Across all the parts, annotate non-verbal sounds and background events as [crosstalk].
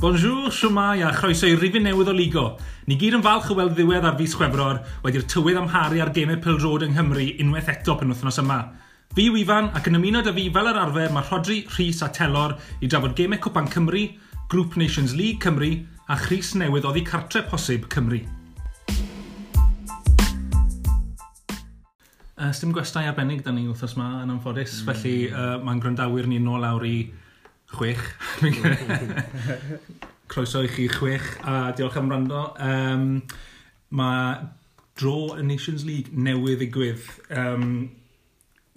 Bonjour, siwmai a chroeso i rifin newydd o Ligo. Ni gyd yn falch o weld ddiwedd ar fus Chwefror wedi'r tywydd amharu ar gemau pildrod yng Nghymru unwaith eto pen wythnos yma. Fi Wifan ac yn ymuno â fi fel yr arfer mae Rodri, Rhys a Telor i drafod gemau Cwpan Cymru, Group Nations League Cymru a Chris Newydd oddi cartre posib Cymru. Uh, Sdim gwestai arbennig da ni wythnos yma yn anffodus, mm. felly uh, mae'n gwrandawyr ni nôl awr i chwech. [laughs] Croeso i chi chwech, a diolch am rando. Um, mae dro y Nations League newydd ddigwydd. Um,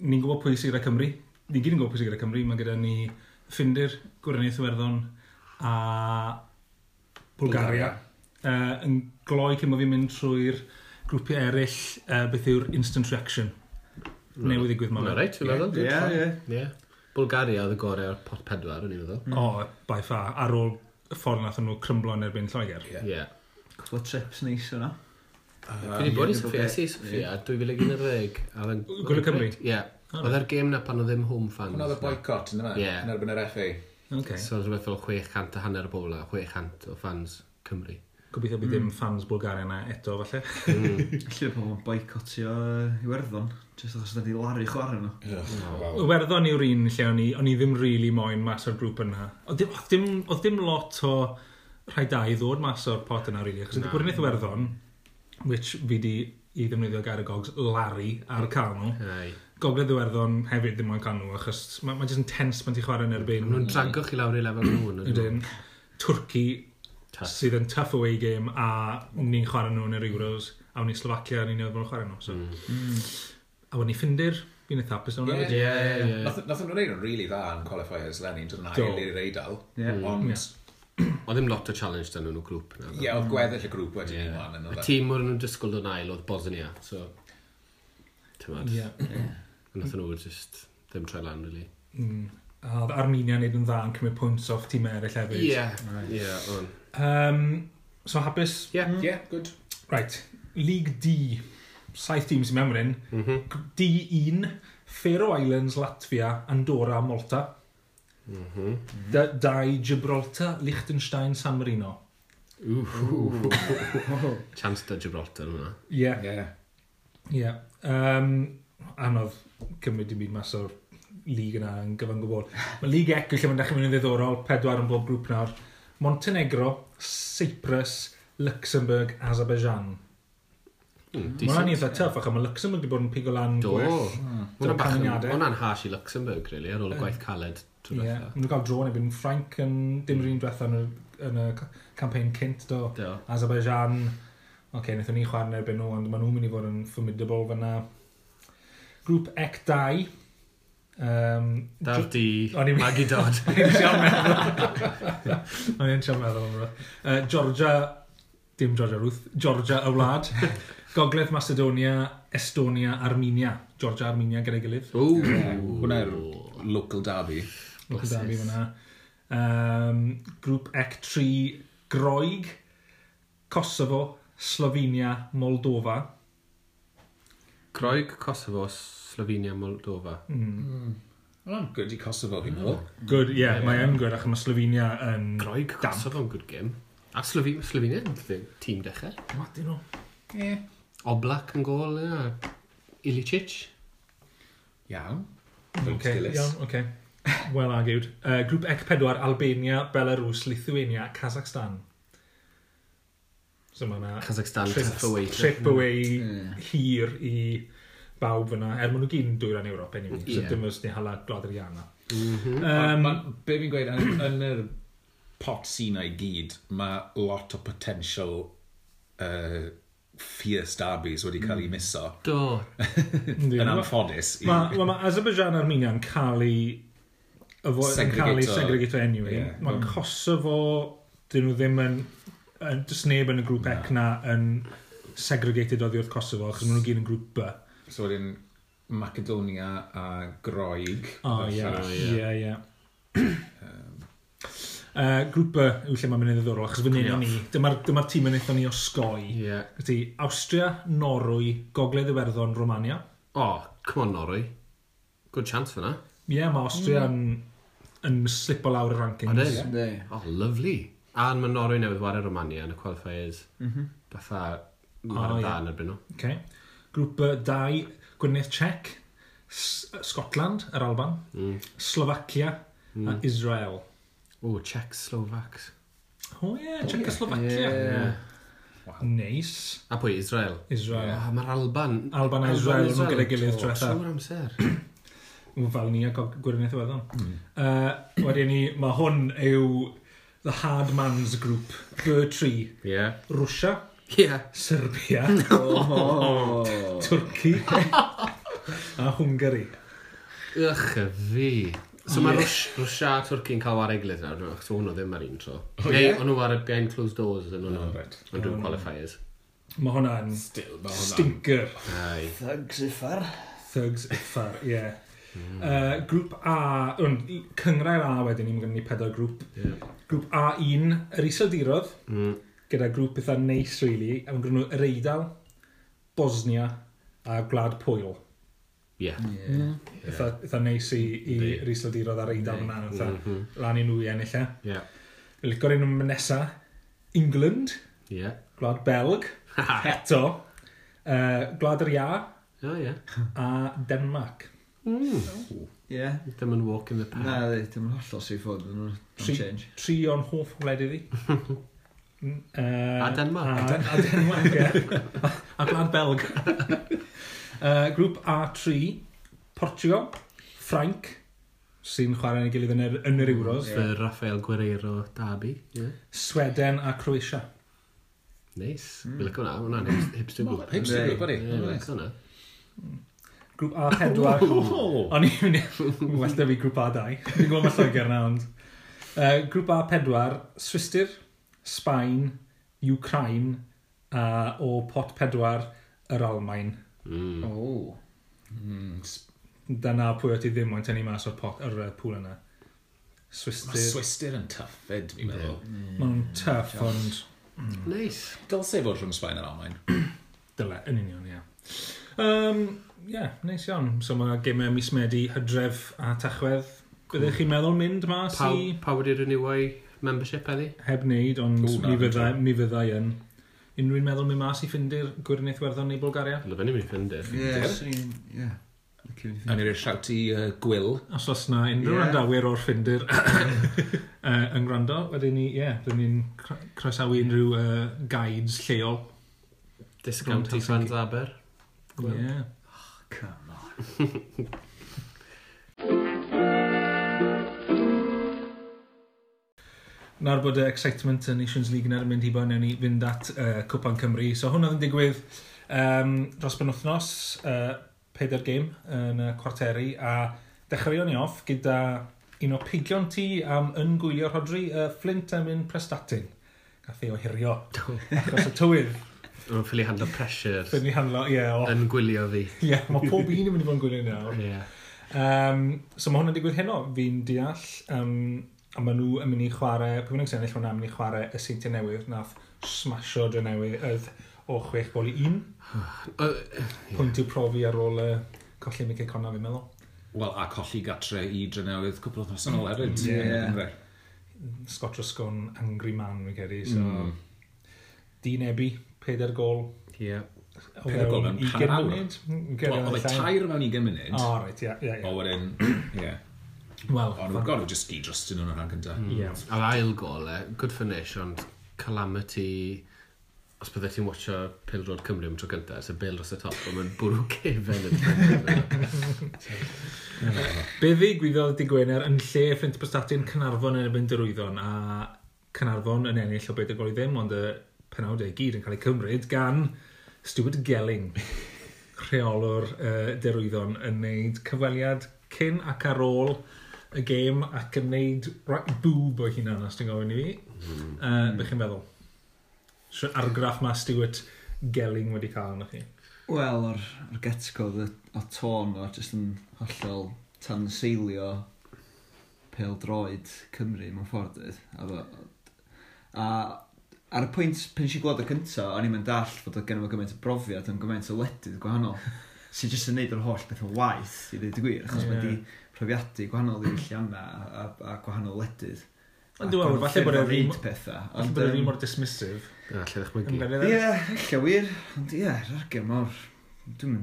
ni'n gwybod pwy sy'n gyda Cymru. Ni'n gyd yn gwybod pwy sy'n gyda Cymru. Mae gyda ni Ffindir, Gwirionedd Iwerddon a Bulgaria. Bulgaria. Uh, yn gloi cyn fi'n mynd trwy'r grwpiau eraill, uh, beth yw'r instant reaction. Newydd ddigwydd mae'n. Mae'n reit, dwi'n meddwl. Ie, ie. Bulgaria oedd y gorau o'r pot pedwar, o'n i'n meddwl. Mm. O, oh, by far, ar ôl y ffordd nath nhw crymblo yn erbyn Lloegr. Ie. Yeah. Yeah. Cwpl o trips neis yna. Fi wedi bod i Sofia, si i Sofia, 2011. Gwylio Cymru? Ie. Ah, oedd e'r gêm na pan oedd ddim home fans. Hwna oedd y boycott yn yma, yn erbyn yr FA. Okay. So, oedd rhywbeth fel 600 a hanner o bobl a 600 o fans Cymru. Gobeithio bydd mm. fans Bulgaria na eto, falle. Mm. Lle pobl yn boicotio Iwerddon, jyst achos yna di laru chwarae nhw. Hmm. Iwerddon yw'r un lle o'n i, o'n i ddim rili really moyn mas o'r grŵp yna. Oedd dim, oedd dim, lot o rhai da i ddod mas o'r pot yna, rili. Really, achos wedi bwrdd Iwerddon, which fi di i ddefnyddio gair y Gogs, laru ar cael nhw. Gogledd Iwerddon hefyd ddim o'n nhw, achos mae'n ma jyst yn tens pan ti chwarae yn erbyn. Nhw'n drago chi lawr i lefel nhw. [clears throat] Twrci Tough. sydd yn tough away game a ni'n chwarae nhw yn yr Euros a wni Slovacia ni'n newydd bod yn chwarae nhw. So. Mm. mm. A wni ffindir, fi'n eitha hapus o'n yeah, yeah, yeah. Nath nhw'n neud yn really dda yn qualifiers lenni, dod yn ail i'r eidl. Mm. Ond Oedd ddim lot o challenge dan nhw'n grŵp. Ie, oedd gweddill y grŵp wedyn yeah. ni. Y tîm o'r nhw'n disgwyl o'n ail oedd Bosnia, so... Tymad. Ie. Yeah. Nath nhw just ddim troi lan, really. Mm. A oedd Armenia wneud yn dda yn cymryd pwynt off tîm eraill hefyd. Ie, ie, o'n. Um, so hapus? Yeah, mm. yeah, good. Right, League D. Saith tîm sy'n mewn fan. Mm -hmm. D1, Faroe Islands, Latvia, Andorra, Malta. Mm -hmm. Da, dau, Gibraltar, Liechtenstein, San Marino. Ooh. [laughs] Chance da Gibraltar hwnna. Ie. Ie. Ie. Anodd cymryd i mi mas o'r lig yna yn gyfan gwbl. Mae lig ec lle mae'n dechrau mynd yn ddiddorol, pedwar yn bob grŵp nawr. Montenegro, Cyprus, Luxembourg, Azerbaijan. Mm, Mae'n eitha tuff, achos mae Luxembourg wedi bod yn pigo lan Do. gwell. Hmm. Hmm. Dyna bach yn... Hash i Luxembourg, really, ar ôl y gwaith caled trwy Ie, yeah. nhw'n cael dro neu byd Ffranc yn dim yr un diwetha yn, yn y campaign cynt do. do. Azerbaijan, oce, okay, wnaethon ni chwarae erbyn nhw, ond maen nhw'n mynd i fod yn formidable fyna. Grŵp EC 2, Um, Dar di, Maggie Dodd. O'n i'n siarad [laughs] meddwl. Siarad meddwl am. Uh, Georgia, dim Georgia Ruth, Georgia y wlad. Gogledd Macedonia, Estonia, Armenia. Georgia, Armenia gyda'i gilydd. Ww, hwnna'r local derby. Local derby hwnna. Um, grŵp EC3, Groig, Kosovo, Slovenia, Moldova. Groeg, Kosovo, Slovenia, Moldova. Mm. Mm. Good i Kosovo, fi'n meddwl. Mm. Good, ie, yeah, yeah, mae yn good, achos mae Slovenia yn... Groeg, Kosovo yn good game. A Slovenia, Slovenia yn tîm dechrau. Mati nhw. Ie. Oblak yn gol, ie. Ilicic. Iawn. Mm, okay, iawn, oce. Okay. Well argued. Uh, grŵp Ec 4, Albania, Belarus, Lithuania, Kazakhstan. So mae yna... Kazakhstan trip away. Trip away mm. hir i bawb yna. Er maen nhw gyd yn dwyr yn Ewrop, anyway. Yeah. So dim ys ni hala glod yr iana. Mm -hmm. um, be fi'n gweud, yn, yn yr pot sy'n i gyd, mae lot o potential uh, fierce derbies wedi cael ei miso. Do. [laughs] yn anffodus. Mae ma, ma Azerbaijan Armenia yn cael ei... Yn cael ei segregator anyway. Yeah. Mae Kosovo, mm. dyn nhw ddim yn just neb yn y grŵp ec na yn segregated oddi wrth Kosovo, achos maen nhw gyd yn grŵp B. So wedyn Macedonia a Groeg. O, ie, ie, ie. Uh, grŵp B yw lle mae'n mynd i ddiddorol, achos fan hyn ni, dyma'r dyma tîm yn eithon ni osgoi. Yeah. Ydy, Austria, Norwy, Gogledd Iwerddon, Romania. O, oh, come on Norwy. Good chance fyna. Ie, yeah, mae Austria mm. yn, yn slip o lawr y rankings. O, oh, lovely. A mae Norwy newydd wario Romania yn y qualifiers. Mm -hmm. Fatha, mae'r oh, da yn erbyn nhw. Okay. Grŵp 2, Gwynedd Czech, Scotland, yr Alban, mm. Slovacia mm. a Israel. O, Czech Slovaks. O oh, ie, yeah, Czechoslovacia. Yeah. yeah. Wow. Neis. A pwy, Israel? Israel. Yeah. Mae'r Alban... Alban a Israel, yn gyda'i gilydd diwetha. Trwy'r amser. Fel ni a Gwyrneth Iweddon. Mm. Uh, wedyn ni, mae hwn yw The Hard Man's Group, Bur Tree, Ie. Rwsia, Ie. Serbia, [laughs] oh. Twrci [laughs] a Hwngari. Ych y fi. So mae Rwsia a Twrci'n cael war eglyd nawr, dwi'n meddwl, hwnnw ddim ar un tro. Oh, Neu, yeah? o'n nhw ar y behind closed doors yn nhw, ond dwi'n qualifiers. Mae hwnna'n stinker. Thugs iffar. Thugs iffar, ie. Yeah. Uh, grŵp A, ond cyngrair A wedyn ni'n gynnu pedwar grŵp. Yeah. Grŵp A1, yr iseldirodd, mm. gyda grŵp eitha neis, really, a mae'n gwrdd yr Eidal, Bosnia a Gwlad Pwyl. Ie. Yeah. Eitha, yeah. eitha neis i, i yr iseldirodd ar Eidal yna, eitha mm -hmm. lan i nhw i ennill e. Ie. Yeah. Lico'r un o'n nesa, England, yeah. Gwlad Belg, [laughs] eto, uh, Gwlad yr Ia, oh, yeah. a Denmark. Mm. Ie. Yeah. Dim yn walk in the park. Na, ddi, dim yn hollol sy'n ffod yn change. Tri o'n hoff gwled iddi. uh, a Denmark. A, a Denmark, ie. [laughs] a Gwlad Belg. [laughs] uh, grŵp A3, Portugal, Ffrainc, sy'n chwarae yn ei gilydd yn yr, yn yr mm, Euros. Mm, yeah. Rafael Guerreiro Dabi. Yeah. Sweden a Croatia. Neis. Nice. Mm. Fi'n lyco hwnna. Hipster group. Hipster group, buddy. Fi'n lyco hwnna. Mm grŵp A4. [laughs] O'n i'n mynd, [laughs] well da fi grŵp A2. Fi'n gwybod mae Lloegr na, ond... Uh, grŵp A4, Swistir, Sbaen, Ukraine, a o pot 4, yr Almain. Mm. Oh. Mm. Dyna pwy o ti ddim o'n tynnu mas o'r pot, yr uh, pŵl yna. Swistir. Mae Swistir yn tough fed, fi'n meddwl. Mm. Mae'n tough, ond... Mm. Nice. Dylse fod rhwng Sbaen a'r Almain. Dyle, yn union, ia. Yeah. Um, yeah, neis iawn. So mae gemau mis Medi, Hydref a Tachwedd. Byddech cool. chi'n meddwl mynd mas pa, i... Pa wedi renewau membership heddi? Heb wneud, ond Ooh, mi, fyddai, mi fyddai yn. Unrhyw'n meddwl mynd mas i ffindir Gwyrnydd Werddon neu Bulgaria? Lyfyn i mi ffindir. Ie, ie. A ni'r siawt i uh, Gwyl. Os os na unrhyw yeah. randawyr o'r ffindir [coughs] uh, yn gwrando, wedyn ni, ie, yeah, dyn ni'n croesawu unrhyw uh, guides lleol. Discount i fans Aber. Ie. Yeah. Come on. Nawr bod y excitement yn Nations League yn mynd hibo, newn ni fynd at uh, Cwpan Cymru. So hwnna oedd yn digwydd um, dros ben wythnos, uh, peder game yn y cwarteri, a dechreuon ni off gyda un o pigion ti am yngwylio Rodri, uh, Flint am un prestatyn. Gath ei ohirio [laughs] achos y tywydd. Mae'n ffili handlo pressure. Ffili handlo, ie. Yeah, yn gwylio fi. Ie, yeah, mae pob un yn mynd i fod yn gwylio nawr. Yeah. Um, so mae hwnna'n digwydd heno, fi'n deall. Um, a maen nhw yn mynd i chwarae, pwy bynnag sefyll hwnna, yn mynd i chwarae y seintiau newydd, nath smasho dy newydd o chwech bol i un. Pwynt i'w profi ar ôl y colli Mickey Conna fi'n meddwl. Wel, a colli gatre i drenewydd cwpl o thnos yn ôl eryd. Ie. Scott Roscon, angry man, fi'n credu. So, mm. Di Ebi, peder gol. Ie. Peder gol mewn pan hmm, munud? Oedd e tair mewn i munud. O, reit, ie. O, wedyn, ie. Wel, ond mae'n gorfod just gyd drostyn nhw'n rhan gyda. Hmm. Ie. A'r ail gol, e, good finish, ond calamity os byddai ti'n watcho Pil Pildrod Cymru am tro gyntaf, sef Bill dros y top, ond mae'n bwrw cefen yn [laughs] Beddi gwyddoedd di Gwener yn lle ffrint Prestatyn Cynarfon yn ebyn Dyrwyddon, a Cynarfon yn ennill o beth y gol i ddim, ond y penawdau gyd yn cael eu cymryd gan Stuart Gelling, [laughs] rheolwr uh, derwyddon yn neud cyfweliad cyn ac ar ôl y gêm ac yn neud right boob o hunan os ti'n gofyn i fi. Mm. Uh, Bych chi'n meddwl? Swn argraff mae Stuart Gelling wedi cael yna chi? Wel, o'r, or getgodd o, o tôn o jyst yn hollol tan seilio pel droed Cymru mewn ffordd. A, a ar y pwynt pen si gwlad y cynta, o'n i'n dall fod oedd gennym o gymaint o brofiad yn gymaint o ledydd gwahanol [laughs] sy'n jyst yn neud yr holl beth o waith i ddweud y gwir, achos yeah. mae di profiadu gwahanol ddiwylliannau a, a, a gwahanol ledydd. Ond dwi'n meddwl, falle bod e'n rhaid pethau. Falle bod e'n rhaid mor dismissive. Ie, lle ddechmygu. Ie, lle wir. Ond ie, rhaid mor... Dwi'n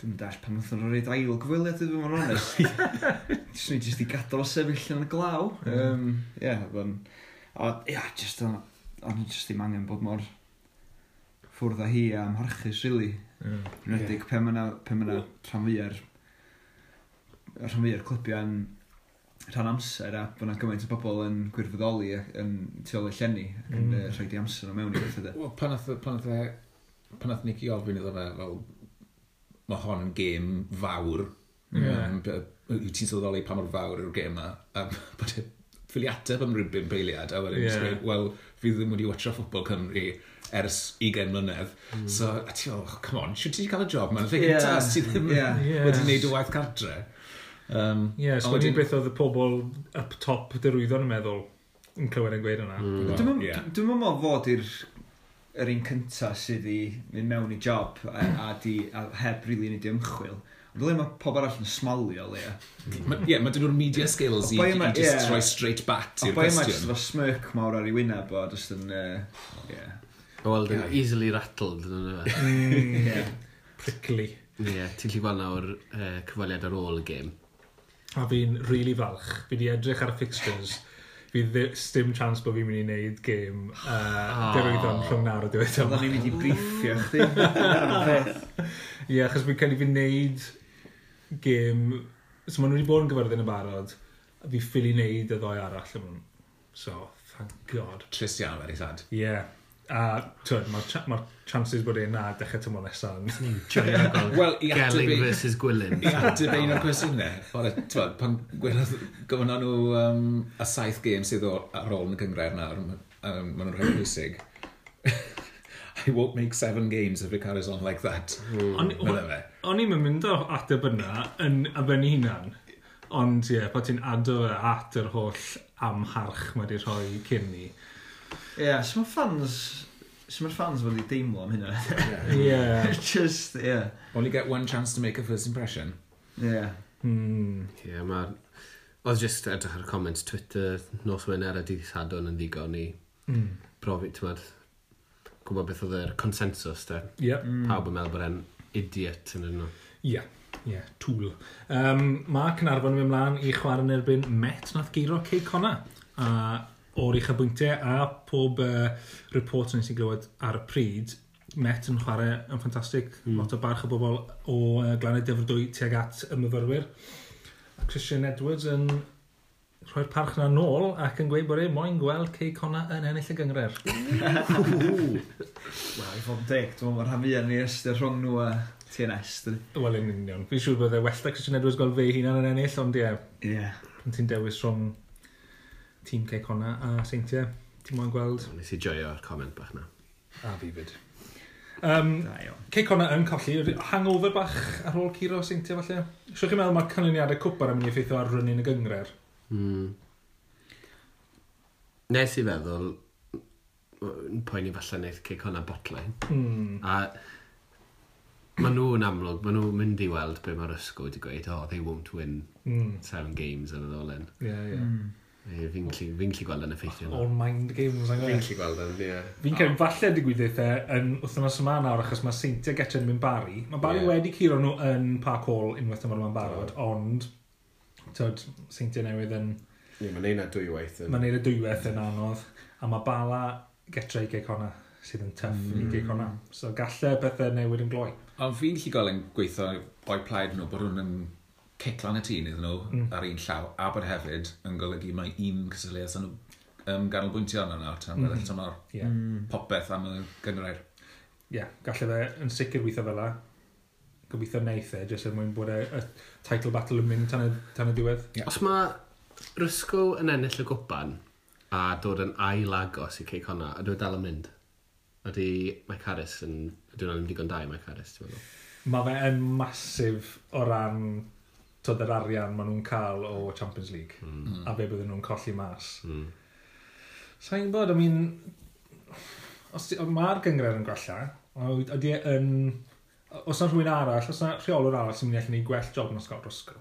Dwi'n dall pan wnaethon nhw'n rhaid ail gyfweliad ydw i'n onest. [laughs] Dwi'n ni jyst i gadael o sefyll yn y glaw. Ie, um, yeah, ond... O, ie, yeah, jyst o'n o'n i jyst ddim angen bod mor ffwrdd â hi a amharchus, really. Mm. Rwy'n pe mae'na pe ma rhan fwy'r rhan fwy'r clybiau yn rhan amser a bod yna gymaint o bobl yn gwirfoddoli ac yn tu ôl y llenni ac yn mm. rhoi di amser o mewn i beth ydy. Wel, pan nath, pan nath, pan nath Nicky ofyn iddo fe, fel, mae hon yn gêm fawr. Mm. Um, wyt ti'n sylweddoli pa mor fawr yw'r gêm yma? A [laughs] bod e ffiliateb am rhywbeth beiliad, a wedyn, yeah. wel, fi ddim wedi watcha ffwbol Cymru ers 20 mlynedd. Mm. So, a ti oh, come on, siwt ti wedi cael y job Mae'n lle yeah. tas ti ddim yeah. yeah. wedi gwneud y waith cartre. Um, yeah, so wedyn beth oedd y pobl up top dyrwyddo'n yn meddwl yn clywed yn gweud yna. Mm. Dwi'n yeah. dwi meddwl fod i'r yr un cyntaf sydd i mynd mewn i job a, a, di, a heb rili really nid i ymchwil. Ond le mae pob arall yn smalio, le. Mm. Ie, mae dyn nhw'r media skills i, i just yeah. rhoi straight back ti'r cwestiwn. Ond boi yma, smirk mawr ar ei wyneb o, just yn... Uh, yeah. Wel, dyn nhw easily rattled, dyn nhw. yeah. [laughs] Prickly. Ie, ti'n lli gweld nawr uh, cyfweliad ar ôl y gêm. A fi'n rili really falch. Fi wedi edrych ar y fixtures. Fi ddim chance bod fi'n mynd i wneud gêm uh, ah. derwyddon rhwng nawr o diwedd yma. Oedden ni'n mynd i briffio chdi. [laughs] Ie, achos fi'n cael ei fi wneud game... So maen nhw wedi bod yn gyfyrddin y barod, a fi ffili wneud y ddoi arall am nhw. So, thank god. Trist iawn, very sad. Ie. Yeah. A twyd, mae'r ch ma chances bod e'n na dechrau tymor nesaf. Hmm. [laughs] Wel, i ateb ein... versus Gwilyn. I ateb un o'r cwestiynau. Pan gwelodd gofyn nhw um, y saith gêm sydd ar ôl yn y cyngrair nawr, um, maen nhw'n rhaid pwysig. [laughs] [laughs] I won't make seven games if it carries on like that. Hmm. O'n i'n mynd o ateb yna yn abenni hunan, ond ie, yeah, pa ti'n addo at yr holl amharch mae wedi rhoi cyn ni. Ie, yeah, sy'n fans... So mae'r fans wedi deimlo am hynna? Yeah. [laughs] Just, yeah. Only get one chance to make a first impression. Yeah. Hmm. Yeah, mae... Oedd just edrych ar comments Twitter, nos Wener a dydd Sadwn yn ddigon i mm. profi, ti'n gwybod beth oedd yr consensus, de? Yeah. Mm. Pawb yn meddwl bod e'n idiot yn yno. Ie, yeah. yeah, tŵl. Um, mae Cynarfon yn mynd mlaen i chwarae yn erbyn Met nath geiro Cey Conna. A o'r eich bwyntiau a pob uh, report nes i glywed ar y pryd, Met yn chwarae yn ffantastig. Mm. Lot o barch o bobl o uh, Glaned Dyfrdwy tuag at y myfyrwyr. A Christian Edwards yn rhoi'r parch na nôl ac yn gweud bod e moyn gweld Cey Conna yn ennill y gyngred. [laughs] Wel, i fod deg, dwi'n meddwl rhan fi yn ei ystyr rhwng nhw a TNS. yn. Wel, yn union. Fi'n siŵr bod e well da Christian Edwards gweld fe hunan yn ennill, ond ie. Ie. Pan ti'n dewis rhwng tîm Cey Conna a Seintiau, ti'n moyn gweld... Nes i joio'r comment bach na. A fi fyd. Um, Cey Conna yn colli, hangover bach ar ôl Ciro Seintia falle. Siwch chi'n meddwl mae canlyniadau cwpar yn mynd i effeithio ar rynnu'n y gyngred? Mm. Nes i feddwl, poen i falle wneud cic hwnna botlen. Mm. A maen nhw'n amlwg, maen nhw'n mynd i weld be mae'r ysgol wedi gweud, oh, they won't win mm. seven games yn y ddolyn. Ie, ie. Hmm. Fi'n gallu gweld yn effeithio yna. All mind games, angen. Fi'n gallu gweld yn, ie. Fi'n cael falle digwyddau yn wythnos yma nawr, achos mae Seintiau Getchen yn mynd Bari. Mae Bari yeah. wedi curo nhw yn Park Hall unwaith yma yma'n barod, ond tyd, seintiau newydd yn... Ie, mae'n neud y dwywaith yn... Mae'n neud y dwywaith yn anodd, a mae bala getra i geicona sydd yn tuff mm. i geicona. So galle bethau newid yn gloi. Ond fi'n lli yn gweithio boi plaid nhw bod hwn yn ciclan y tîn iddyn nhw mm. ar un llaw, a bod hefyd yn golygu mae un cysyliad sy'n um, ganolbwyntio arno nawr, tan mm. weddill tymor yeah. popeth am y gyngrair. Ie, yeah, galle fe yn sicr weithio fel la, gobeithio neith e, jyst er mwyn bod y, y title battle yn mynd tan y, tan y diwedd. Yeah. Os mae Rysgo yn ennill y gwpan a dod yn ail agos i ceic honna, a dwi'n dal yn mynd? Ydy Mike Harris yn... Dwi'n anodd digon dau Mike Harris, ti'n meddwl? Mae fe yn masif o ran tod yr arian maen nhw'n cael o Champions League mm. a be bydden nhw'n colli mas. Mm. Sa'n bod, I mean, os mae'r gyngred yn gwella, ydy e yn Os yna rhywun arall, os yna rheolwr arall sy'n mynd i allan i gwell job yn Oscar Roscoe?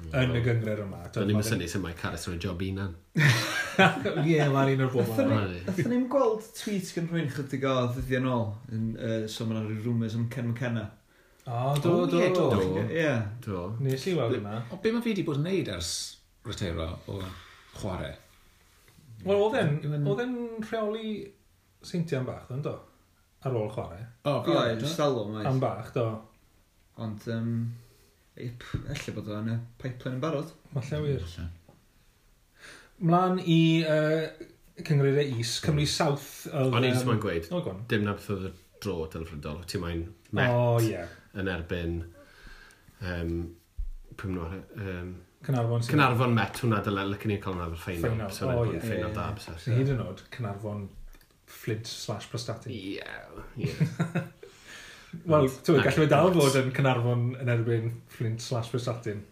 Mm. yn y gyngred yma. Do'n ni'n syni sy'n mae Caris yn y job unan. [laughs] Ie, mae'n un o'r bobl. Nethon ni'n gweld tweet gan rhywun chydig o ddyddi yn ôl, yn uh, sôn ar ryw rumours am Ken McKenna. O, do, do. Ie, do. Ie. Do. Nes i weld yma. O, be mae fi wedi bod yn neud ers reteiro o chwarae? Wel, oedd e'n rheoli seintiau'n bach, yn do? ar ôl chwarae. O, oh, Ie, dwi'n stalw am Am waith. bach, do. Ond, um, ip, efallai bod o'n y pipeline yn barod. Malle wir. Mlaen i uh, cyngreiriau is, Cymru hmm. South. oedd, O'n i'n jyst yym, moyn gweud, O, gwan. dim na beth oedd y dro delfrydol, ti moyn met O, ie. yn erbyn um, pwm nhw, ar... um, Cynarfon sy'n... Cynarfon met hwnna dyle, lycan ni'n cael hwnna fel ffeinal, Ffeinal, so o, ie. yn ffeinal da, Hyd yn oed, Cynarfon flint slash prostatin. Ie, ie. [laughs] Wel, ti'n gallu fe dal fod yn Cynarfon yn erbyn flint slash prostatin.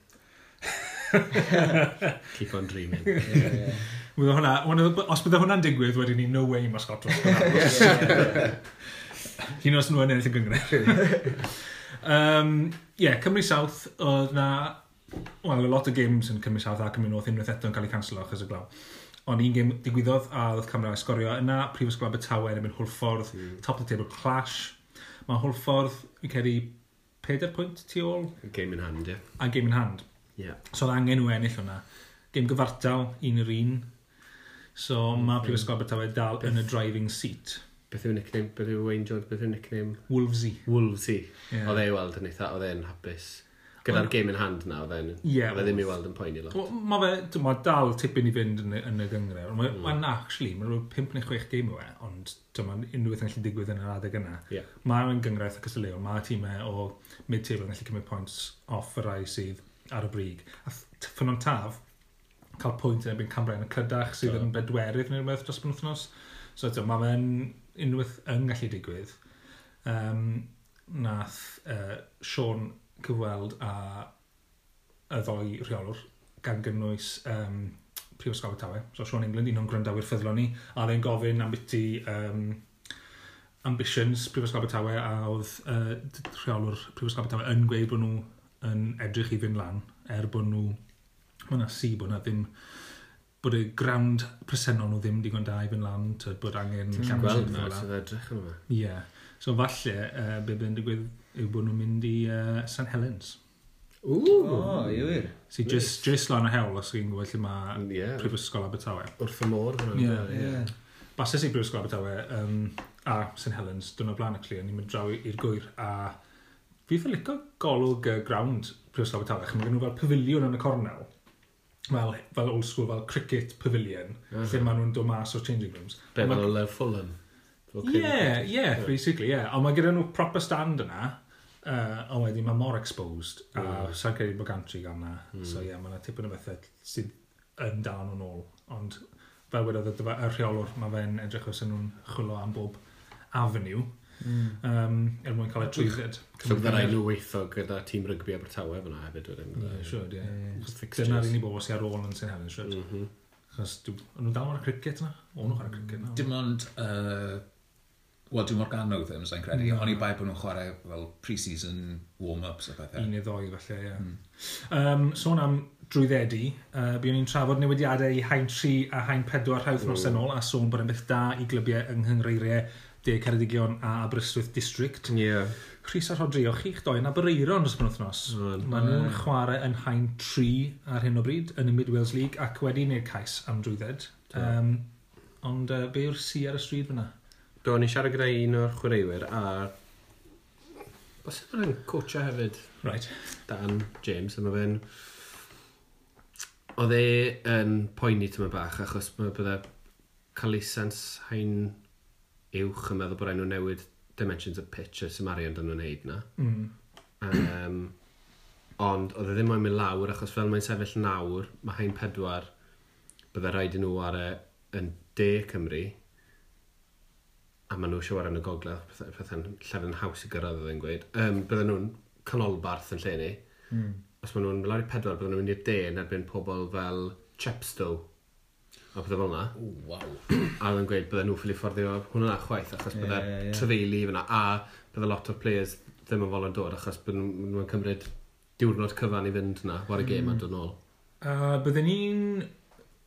[laughs] Keep on dreaming. Yeah, yeah. Bydde hwnna, os bydde hwnna'n digwydd, wedyn ni no way mae Scott Ross Hyn os nhw yn ennill y gyngred. um, [laughs] yeah, Cymru South, oedd na, wel, a lot o games yn Cymru South a Cymru North unwaith eto yn cael eu cancelo achos y glaw. Ond un gêm digwyddodd a ddodd Cymru a sgorio yna, Prifysgol Abertawe yn mynd hwlffordd, mm. top of the table clash. Mae hwlffordd, fi'n cedi, 4 pwynt tu ôl. Game in hand, ie. Yeah. A game in hand. Yeah. So oedd angen nhw ennill hwnna. Gêm gyfartal, un yr un. So mm. mae hmm. Prifysgol Abertawe dal yn y driving seat. Beth yw nickname? Beth yw Wayne Jones? Beth yw nickname? Wolvesy. Wolvesy. Yeah. Oedd e weld yn eitha, oedd e'n hapus Gyda'r game in hand na, then. Ie. Fe ddim i weld yn poeni lot. Wel, Mae fe, dwi'n ma, dal tipyn i fynd yn, y- yn y gyngre. Mae'n mm. ma actually, mae'n rhyw 5 neu 6 game yw e, ond dyma unrhyw beth yn gallu digwydd yn yr adeg yna. Ie. Mae'n gyngraeth ac ysleol, mae tîmau o mid-table yn gallu cymryd points off y rai sydd ar y brig. A th- ffynnon taf, cael pwynt yn ebyn erbyn yn y Clydach sydd yn bedwerydd neu rhywbeth dros penwthnos. So eto, mae fe'n unwaith yn gallu digwydd. Um, nath uh, Sean cyfweld a y ddoi rheolwr gan gynnwys um, Prifysgol Tawe. So Sean England, un o'n gwrandawyr ffyddlon ni, a dde'n gofyn am ambiti um, ambitions Prifysgol Tawe a oedd uh, rheolwr Prifysgol Tawe yn gweud bod nhw yn edrych i fynd lan er bod nhw mae yna si bod yna ddim bod y ground presennol nhw ddim digon da i fynd lan tyd bod angen llawn gweld na. sydd edrych yn yma ie. So falle uh, be bydd yn digwydd yw bod nhw'n mynd i uh, St Helens. O, oh, wir. Si, nice. just, just lan y hewl os chi'n gwybod lle mae mm, yeah. Prifysgol Abertawe. Wrth y môr. Ie, ie. Basys i Brifysgol Abertawe um, a St Helens, dyna blaen y cli, ni'n mynd draw i'r gwyr a fi ffordd licio golwg y ground Prifysgol Abertawe. chymryd gen nhw fel pavilion yn y cornel, fel, fel old school, fel cricket pavilion, uh -huh. lle maen nhw'n dod mas o'r changing rooms. Be, fel o Fulham? Ie, yeah, yeah, basically, ie. Yeah. Ond mae gyda nhw proper stand yna, Uh, a wedyn mae mor exposed, a mm. sa'n credu bod gantri gan na. Mm. So ie, yeah, mae yna tipyn o bethau sydd yn dal nhw'n ôl. Ond fel wedodd y, y rheolwr, mae fe'n edrych os nhw'n chwilio am bob avenue. Mm. Um, er mwyn cael y trwydded. So bydd rhaid nhw weithio gyda tîm rygbi Abertawe fyna hefyd wedyn. Ie, e? siwr, ie. Dyna'r unig bobl sy'n ar ôl yn sy'n hefyd, siwr. Mhm. Chos nhw'n dal o'r cricket yna. O'n nhw'n ar cricket yna. Dim ond Wel, dwi'n mor ganol ddim, sa'n credu. Mm. No. Ond i bai bod nhw'n chwarae fel pre-season warm-ups a bethau. Un neu ddoi, falle, ie. Mm. Um, sôn am drwyddedu, uh, byddwn ni'n trafod newidiadau i hain 3 a hain 4 rhawth nos yn ôl, a sôn bod yn beth da i glybiau yng Nghyngreiriau De Ceredigion a Aberystwyth District. Yeah. Chris a Rodri, o'ch chi'ch doi yn Abereiron dros penwthnos. Mm. Maen nhw'n chwarae yn hain 3 ar hyn o bryd yn y Mid Wales League ac wedi wneud cais am drwydded. Um, ond uh, be yw'r si ar y stryd fyna? Do, ni siarad gyda un o'r chwaraewyr a... Os ydyn nhw'n coacha hefyd. Right. Dan James, yma fe'n... Oedd e yn poeni tyma bach, achos mae bydda Calisans hain uwch yn meddwl bod rhaid nhw newid dimensions y pitch y Samarion dyn nhw'n neud na. Mm. Um, ond oedd e ddim yn mynd lawr, achos fel mae'n sefyll nawr, mae hain pedwar, bydda rhaid i nhw ar e yn de Cymru, a maen nhw eisiau wario yn y gogledd, pethau'n pethau llawer yn haws i gyrraedd oedd yn gweud, um, bydden nhw'n canolbarth yn lle ni. Mm. Os maen nhw'n lawr i pedwar, bydden nhw'n mynd i'r de yn erbyn pobl fel Chepstow. A pethau fel yna. Waw. [clears throat] a oedd yn gweud bydden nhw'n ffili fforddio hwnna chwaith, achos yeah, bydde'r yeah, yeah. trefeili fyna. A bydde lot o'r players ddim yn fol yn dod, achos bydden nhw'n cymryd diwrnod cyfan i fynd yna, war y gêm a dod nôl. A bydden ni'n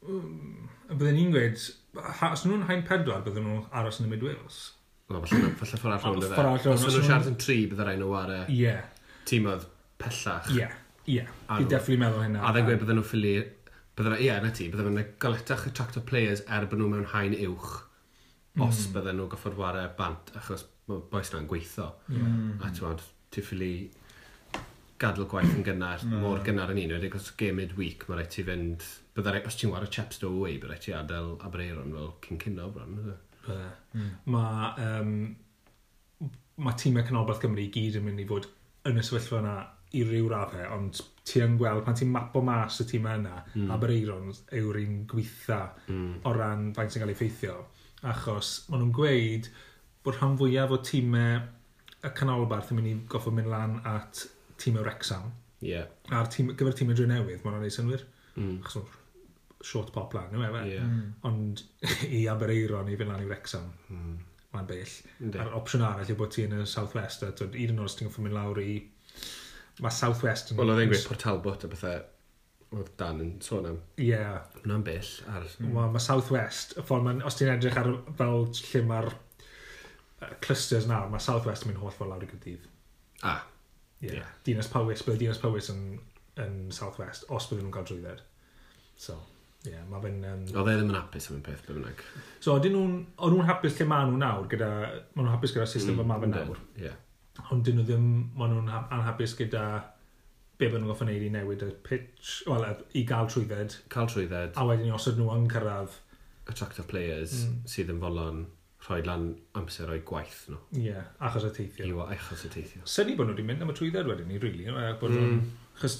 Mm, bydden ni'n gweud, os nhw'n hain pedwar, bydden nhw aros yn y mid Wales. No, falle ffordd allan oedd e. Os nhw'n siarad yn tri, bydden rhaid nhw ar y yeah. tîm oedd pellach. Ie, ie. Fi defflu meddwl hynna. A dda'n gweud bydden nhw ffili... Bydden ie, na ti, bydden nhw'n galetach attractor players er bod nhw mewn hain uwch. Os mm. bydden nhw goffod wario bant, achos mae boes na'n gweithio. A ti'n ti ffili gadw gwaith yn gynnar, no. mor gynnar yn un, wedi gos game mid-week, mae rhaid ti fynd, byddai, os ti'n wario chaps do away, byddai ti adael Abreiron fel cyn cynno bron. Bydde. Mm. Mae um, ma tîmau Canobath Gymru i gyd yn mynd i fod yn y sefyllfa yna i ryw raddau, ond ti yn gweld pan ti'n mapo mas y tîmau yna, mm. Abreiron yw'r un gweitha mm. o ran faint sy'n cael ei ffeithio. Achos maen nhw'n gweud bod rhan fwyaf o tîmau y canolbarth yn mynd i goffo mynd lan at tîm o Rexham. Yeah. A'r tîm, gyfer tîm y newydd, mae'n ei synwyr. Mm. Achos short pop lan, yw e? Yeah. Hmm. Ond [laughs] i Abereiron i fynd lan i Wrexham, mm. mae'n bell. Yeah. A'r opsiwn arall yw bod ti yn y South West, a twyd, un yn oes ti'n gyffwyn mynd lawr i... Mae South West yn... Wel, oedd e'n gweud Port Talbot a bethau oedd Dan yn sôn am. Ie. Yeah. Hwna'n bell. Ar... Mm. Wel, mae South West, y ffordd mae'n... Os ti'n edrych ar fel lle mae'r uh, clusters nawr, mae South West yn mynd holl ffordd lawr i gydydd. Ah, yeah. yeah. Dinas Powys, bydd Dinas Powys yn, yn South West, os bydden nhw'n cael drwydded. So, ie, yeah, mae fe'n... Um... Oedd e ddim yn hapus am y peth bynnag. So, dyn nhw'n... O'n nhw'n hapus lle maen nhw nawr gyda... Maen nhw'n hapus gyda system mm, yma fe nawr. Yeah. Ond dyn nhw ddim... Maen nhw'n anhapus gyda be bydden nhw'n goffa neud i newid y pitch, wel, i gael trwydded. Cael trwydded. A wedyn i osod nhw yn cyrraedd... Attractive players mm. sydd yn folon rhoi lan amser o'i gwaith nhw. Ie, yeah, achos y teithio. Iwa, achos y teithio. Syni bod nhw wedi mynd am y trwydded wedyn ni, rili. Really, bod mm. chos,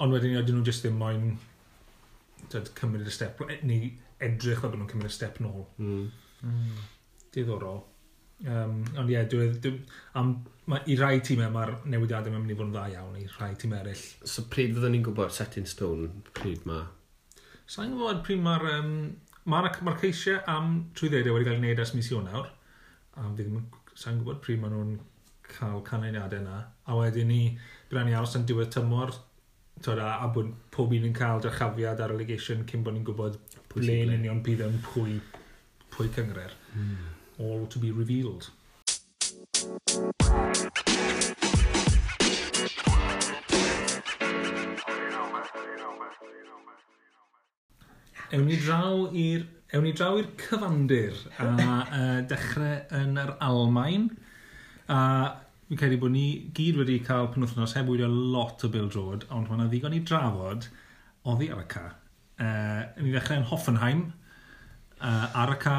ond wedyn ni, ydyn nhw jyst ddim moyn dyd, cymryd y step, eh, neu edrych fel bod nhw'n cymryd y step nôl. Mm. Mm. Diddorol. Um, ond ie, yeah, am, ma, i rai tîmau mae'r newidiadau mae'n mynd i fod yn dda iawn i rai tîm eraill. So pryd fyddwn ni'n gwybod set in stone pryd ma? Sa'n gwybod pryd mae'r um, Mae'r ma ceisiau am trwyddedau wedi cael ei wneud ers mis Ionawr, a fi ddim yn gwybod pryd maen nhw'n cael canlyniadau yna, a wedyn ni, byddai'n ni aros yn diwedd tymor, tod, a, a bod pob un yn cael dyrchafiad ar allegation cyn bod ni'n gwybod ble ble'n union bydd yn pwy, pwy cyngred. Mm. All to be revealed. You know, man. You know, man. You know, man. Ewn ni draw i'r Ewn ni draw i'r cyfandir a e, uh, dechrau yn yr Almain. A fi'n credu bod ni gyd wedi cael penwthnos heb wylio lot o Bill Drod, ond mae'na ddigon i drafod oddi ar y ca. Uh, ni ddechrau yn Hoffenheim. Uh, ar y ca,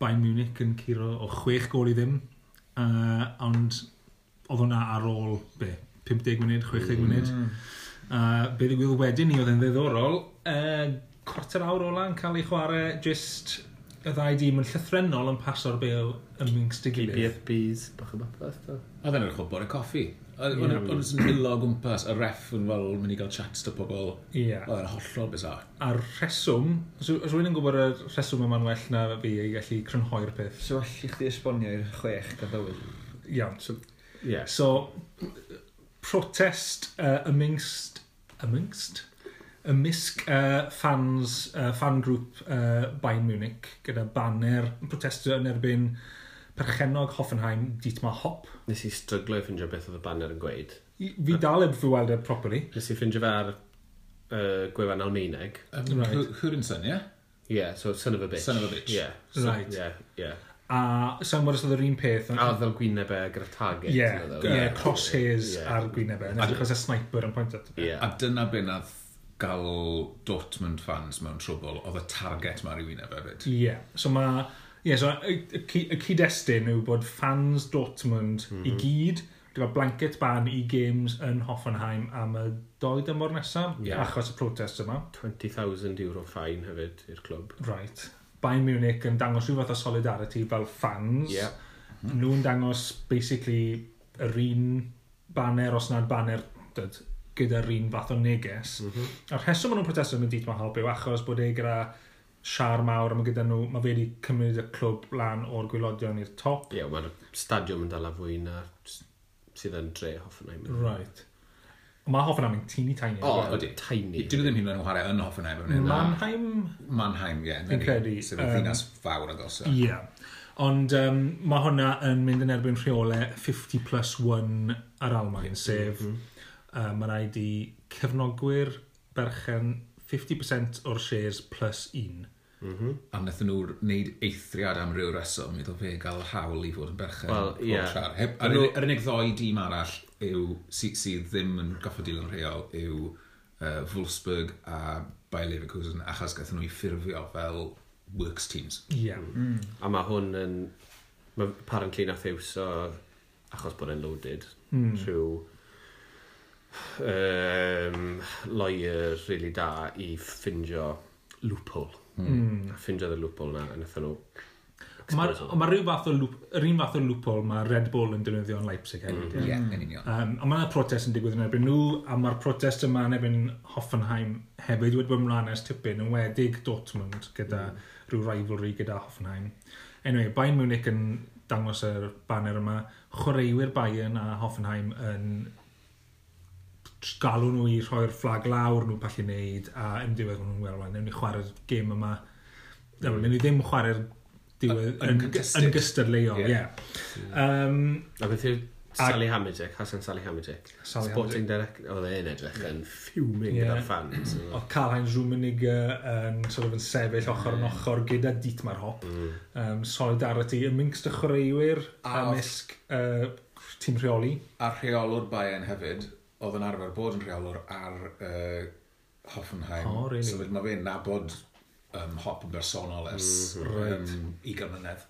Bayern Munich yn curo o chwech gol i ddim. Uh, ond oedd hwnna ar ôl, be, 50 munud, 60 munud. Mm. Uh, be ddigwydd wedyn ni oedd yn ddiddorol, uh, cwarter awr ola yn cael ei chwarae just y ddau dîm yn llythrenol yn paso'r bel ymwngst y gilydd. BFBs, bach o bapeth. A ddyn nhw'n chwbwr y coffi. Ond yn hilo o gwmpas, y ref yn fel mynd i gael chats dy pobl. Ie. Oedd yn hollol bizar. A'r rheswm, os rwy'n yn gwybod y rheswm yma'n well na fi i gallu crynhoi'r peth. So well i chdi esbonio i'r chwech gadawyl. Iawn. So, yeah. so protest uh, ymwngst... Ymwngst? ymysg uh, fans, uh, fan grŵp uh, Bayern Munich gyda banner yn protestio yn erbyn perchenog Hoffenheim, Dietmar Hop. Nes i stryglo i ffindio beth oedd y banner yn gweud. I, fi dal eb fy weld e properly. Nes i ffindio fe ar uh, gwefan Almeineg. Um, right. Hwrinson, ie? Yeah? Yeah, so son of a bitch. Son of a bitch. Yeah. So, right. Yeah, yeah. A sa'n mwyn oedd yr un peth... A oedd o gwynebau gyda target. Yeah, yeah, crosshairs yeah. ar gwynebau. Yn edrych as a sniper yn pwynt at y peth. Yeah. A dyna be nath gael Dortmund fans mewn trwbl, oedd y target mae'r i wyneb hefyd. Ie, yeah. so mae... Ie, yeah, so y, y cyd-destun yw bod fans Dortmund mm -hmm. i mhm. gyd wedi cael blanket ban i games yn Hoffenheim am y doi dymor nesaf, yeah. achos y protest yma. 20,000 euro ffain hefyd i'r clwb. Right. Bayern Munich yn dangos rhyw fath o solidarity fel fans. Yeah. Mm -hmm. Nhw'n dangos basically yr un banner os nad banner dyd, gyda'r un fath o neges. Mm -hmm. A'r rheswm maen nhw'n protestio yn y dit mae helpu achos bod e gyda siar mawr a mae gyda nhw, mae fe wedi cymryd y clwb lan o'r gwylodion i'r top. Ie, yeah, mae'r stadiwm yn dala fwy na sydd yn dre Hoffenheim. Right. Mae Hoffenheim yn tini tiny. O, oh, ydy, tiny. Dyn nhw e ddim hyn yn chwarae yn Hoffenheim. Mannheim? Mannheim, ie. Yeah, Fi'n credu. Sef y ddinas fawr ag osa. Ie. Yeah. Ond um, mae hwnna yn mynd yn erbyn rheolau 50 plus 1 ar Almain, sef mm -hmm uh, mae rhaid i cefnogwyr berchen 50% o'r shares plus 1. Mm -hmm. A wnaethon nhw wneud eithriad am ryw reswm, mi ddod fe gael hawl i fod yn berchen well, yeah. siar. Heb, ar, nhw... ar unig ddoi dîm arall yw, sydd sy ddim yn goffod dilyn rheol yw uh, Wolfsburg a Bayer Leverkusen achos gathon nhw i ffurfio fel works teams. Yeah. Mm. mm. A mae hwn yn... Mae apparently nath o achos bod e'n loaded mm. trwy um, lawyer really da i ffindio loophole. Mm. A ffindio y loophole na a ethyn nhw. Mae ma rhyw fath o loop, yr un fath o loophole mae Red Bull yn defnyddio yn Leipzig hefyd. Mm-hmm. Ie, yn union. Um, a mae'na protest yn digwydd yn erbyn nhw, a mae'r protest yma yn erbyn Hoffenheim hefyd wedi bod ymlaen ers tipyn, yn wedig Dortmund gyda mm. rhyw rivalry gyda Hoffenheim. Anyway, Bayern Munich yn dangos yr banner yma, chwaraewyr Bayern a Hoffenheim yn galw nhw i rhoi'r fflag lawr nhw pallu wneud, a yn diwedd nhw'n gweld, wel, newn ni chwarae'r gêm yma. Mm. Newn ni ddim chwarae'r diwedd yn, yn gystadleuol, ie. Yeah. Yeah. Um, a beth yw Sally Hamidek, Hassan Sally Hamidek. Sporting Direct, oedd e'n edrych yn fuming yeah. gyda'r fans. Oedd Carhain Rummenigge yn sort of yn sefyll ochr yn mm. ochr gyda Dietmar Hop. Mm. Um, solidarity ymwngst y chwaraewyr, a ymysg uh, tîm rheoli. A rheolwr Bayern hefyd oedd yn arfer bod yn rheolwr ar uh, Hoffenheim. Oh, really? So mae fe'n nabod um, hop yn bersonol ers mhm. mm, right. um, i gymynedd.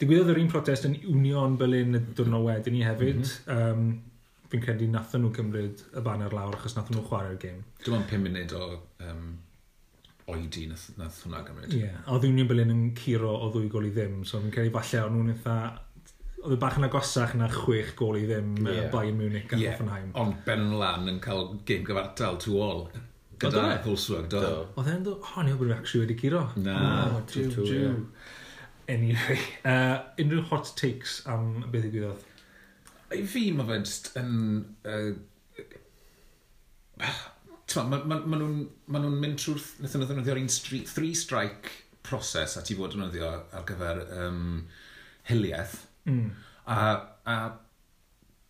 Digwyddodd yr un protest yn Union Berlin y diwrnod wedyn ni hefyd. Mm -hmm. um, fi'n credu nathon nhw cymryd y banner lawr achos nathon nhw chwarae'r gêm. Dim ond 5 munud o um, oedi nath, nath hwnna gymryd. Ie, yeah. oedd Union Berlin yn curo o ddwy gol i ddim, so fi'n credu falle o'n nhw'n eitha oedd bach yn agosach na chwech gol i ddim yeah. Bayern Munich a yeah. Hoffenheim. Ond Ben Lan yn cael game gyfartal to all gyda Wolfsburg, do. Oedd e'n dod, ni ni'n bod actually wedi curo. Na, two, two, yeah. Anyway, [laughs] uh, unrhyw hot takes am beth i gwyddoedd? I fi, mae fe just yn... Uh, Mae ma, ma nhw'n ma nhw mynd trwy'r... Nethon nhw ddefnyddio'r un three-strike proses a ti fod yn ddefnyddio ar gyfer um, hiliaeth Mm. A, a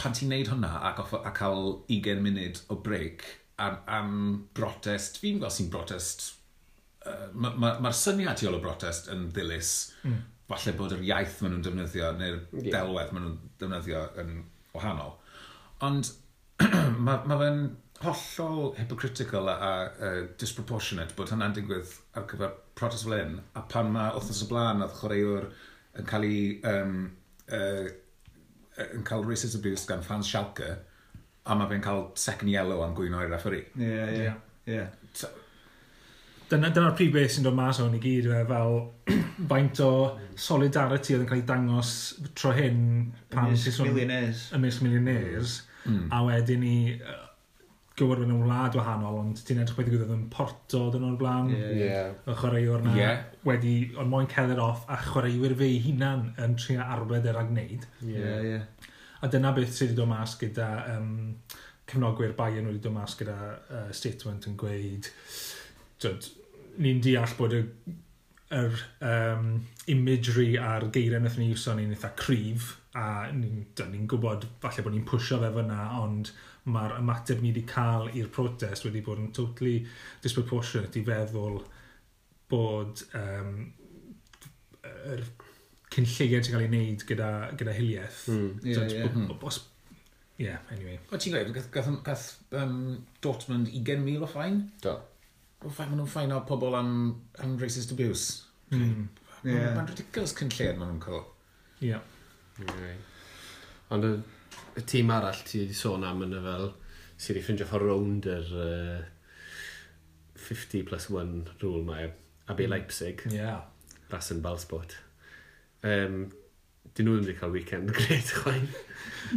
pan ti'n neud hwnna a, a, a cael 20 munud o break am, am brotest, fi'n gweld sy'n brotest, uh, mae'r ma, ma syniad i ôl o brotest yn ddilys, mm. falle bod yr iaith maen nhw'n defnyddio neu'r yeah. delwedd maen nhw'n defnyddio yn wahanol. Ond [clears throat] mae ma fe'n hollol hypocritical a, a, a disproportionate bod hynna'n digwydd ar gyfer protest fel hyn, a pan mae wrthnos y blaen oedd chwaraewr yn cael ei um, uh, yn cael racist abuse gan fans Schalke, a mae fe'n cael second yellow am gwyno i'r referee. Ie, ie, ie. Dyna'r prif beth sy'n dod mas o'n i gyd, fel [clears throat] faint o solidarity oedd yn cael ei dangos tro hyn pan... Ymysg millionaires. Ymysg millionaires. Mm. A wedyn i uh, gywir yn wlad wahanol, ond ti'n edrych beth i gwybod yn porto dyn o'r blaen, Ie. yeah. y chwaraewr na. Yeah wedi, ond moyn celer off a chwaraewyr fe ei hunan yn trio arbed yr agneud. Ie, yeah, ie. Yeah. A dyna beth sydd wedi dod mas gyda um, cefnogwyr Bayern wedi dod mas gyda uh, statement yn gweud ni'n deall bod y yr um, imagery a'r geiriau wnaethon ni iwso ni'n eitha cryf a ni'n ni gwybod falle bod ni'n pwysio fe fyna ond mae'r ymateb ni wedi cael i'r protest wedi bod yn totally disproportionate i feddwl bod um, er cynlligiau sy'n cael ei wneud gyda, gyda hiliaeth. Mm. Yeah, so, yeah. Bo, bo, os, yeah, anyway. O ti'n gweud, gath, gath, gath um, Dortmund 20,000 o ffain? Do. O ffain, maen nhw'n ffain o pobl am, am racist abuse. Mm. Mae'n yeah. ridiculous cynlliad maen nhw'n cael. Ie. Okay. Ond y, y tîm arall ti wedi sôn am yna fel sydd wedi ffeindio ffordd rownd yr uh, 50 plus 1 rule mae AB hmm. Leipzig. Ie. Yeah. Rasen Balsport. Um, dyn nhw ddim wedi cael weekend [laughs] gred chwain.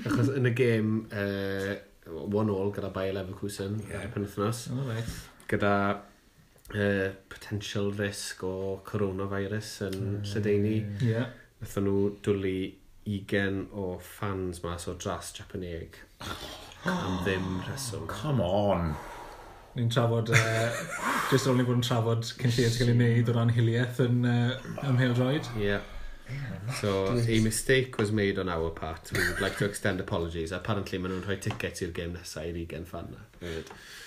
Achos yn y gêm uh, one all gyda Bayer Leverkusen yeah. ar y penwthnos. Oh, right. Gyda uh, potential risk o coronavirus yn mm. Lledaenu. Yeah. Nethon nhw dwlu 20 o fans mas o dras Japaneg. Oh, [gasps] am ddim rheswm. Come on! ni'n trafod, uh, jyst ar ôl ni bod yn trafod cyn lleiad sy'n cael ei wneud o ran hiliaeth yn e, uh, ymheildroed. Yeah. So, a mistake was made on our part. We would like to extend apologies. Apparently, maen nhw'n rhoi tickets i'r game nesaf i'r ugen fan na.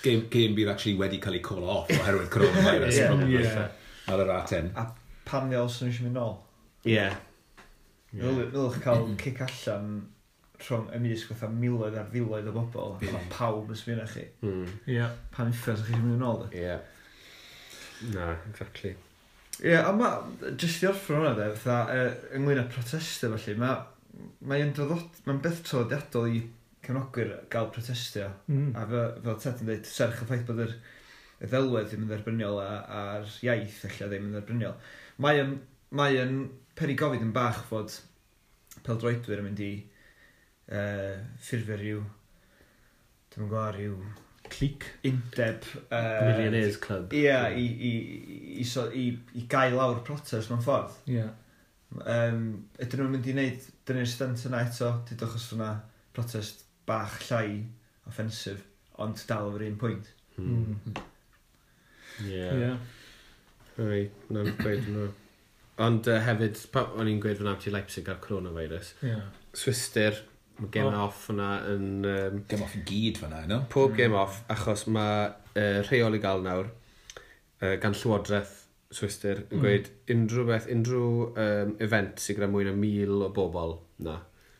Game, game bydd actually wedi cael ei call off oherwydd coronavirus. Ie. yeah, yeah. Ar yr aten. A pam ni olsyn eisiau mynd nôl? Ie. Yeah. Nilwch cael mm-hmm. kick allan rhwng ymysg fatha miloedd ar filoedd o bobl, a mae mm. pawb yn sbyn chi. Mm. Yeah. Pan uffers chi'n mynd yn ôl, dwi? Yeah. Na, exactly. Ie, yeah, a mae, jyst i orffen hwnna, dwi, fatha, uh, ynglyn â protestio, felly, mae, mae'n dod, mae'n beth traddodiadol i cefnogwyr gael protestio. Mm. A fe, fel Ted yn dweud, serch y ffaith bod yr y ddelwedd ddim yn dderbyniol a'r iaith efallai ddim yn dderbyniol. Mae yn, mae yn perigofid yn bach fod peldroedwyr yn mynd i uh, ffurfio Dwi'n yn gwybod rhyw... Clic. Undeb. Uh, Millionaires Club. Ie, yeah, i, i, i, so, i, i gael lawr protest mewn ffordd. Ie. Yeah. Um, ydyn nhw'n mynd i wneud dynnu'r stent yna eto, dyd achos fyna protest bach llai offensif, ond dal o'r un pwynt. Hmm. hmm. Ie. Ie, Yeah. Na'n gweud hwnnw. Ond uh, hefyd, pa, o'n i'n gweud fyna ti Leipzig a'r coronavirus. Yeah. Swister, Mae game oh. off yna yn... Um, game off i gyd fyna, no? Pob hmm. game off, achos mae uh, rheol i gael nawr uh, gan Llywodraeth Swister yn mm. gweud unrhyw beth, unrhyw um, event sy'n gyda mwy na mil o bobl na.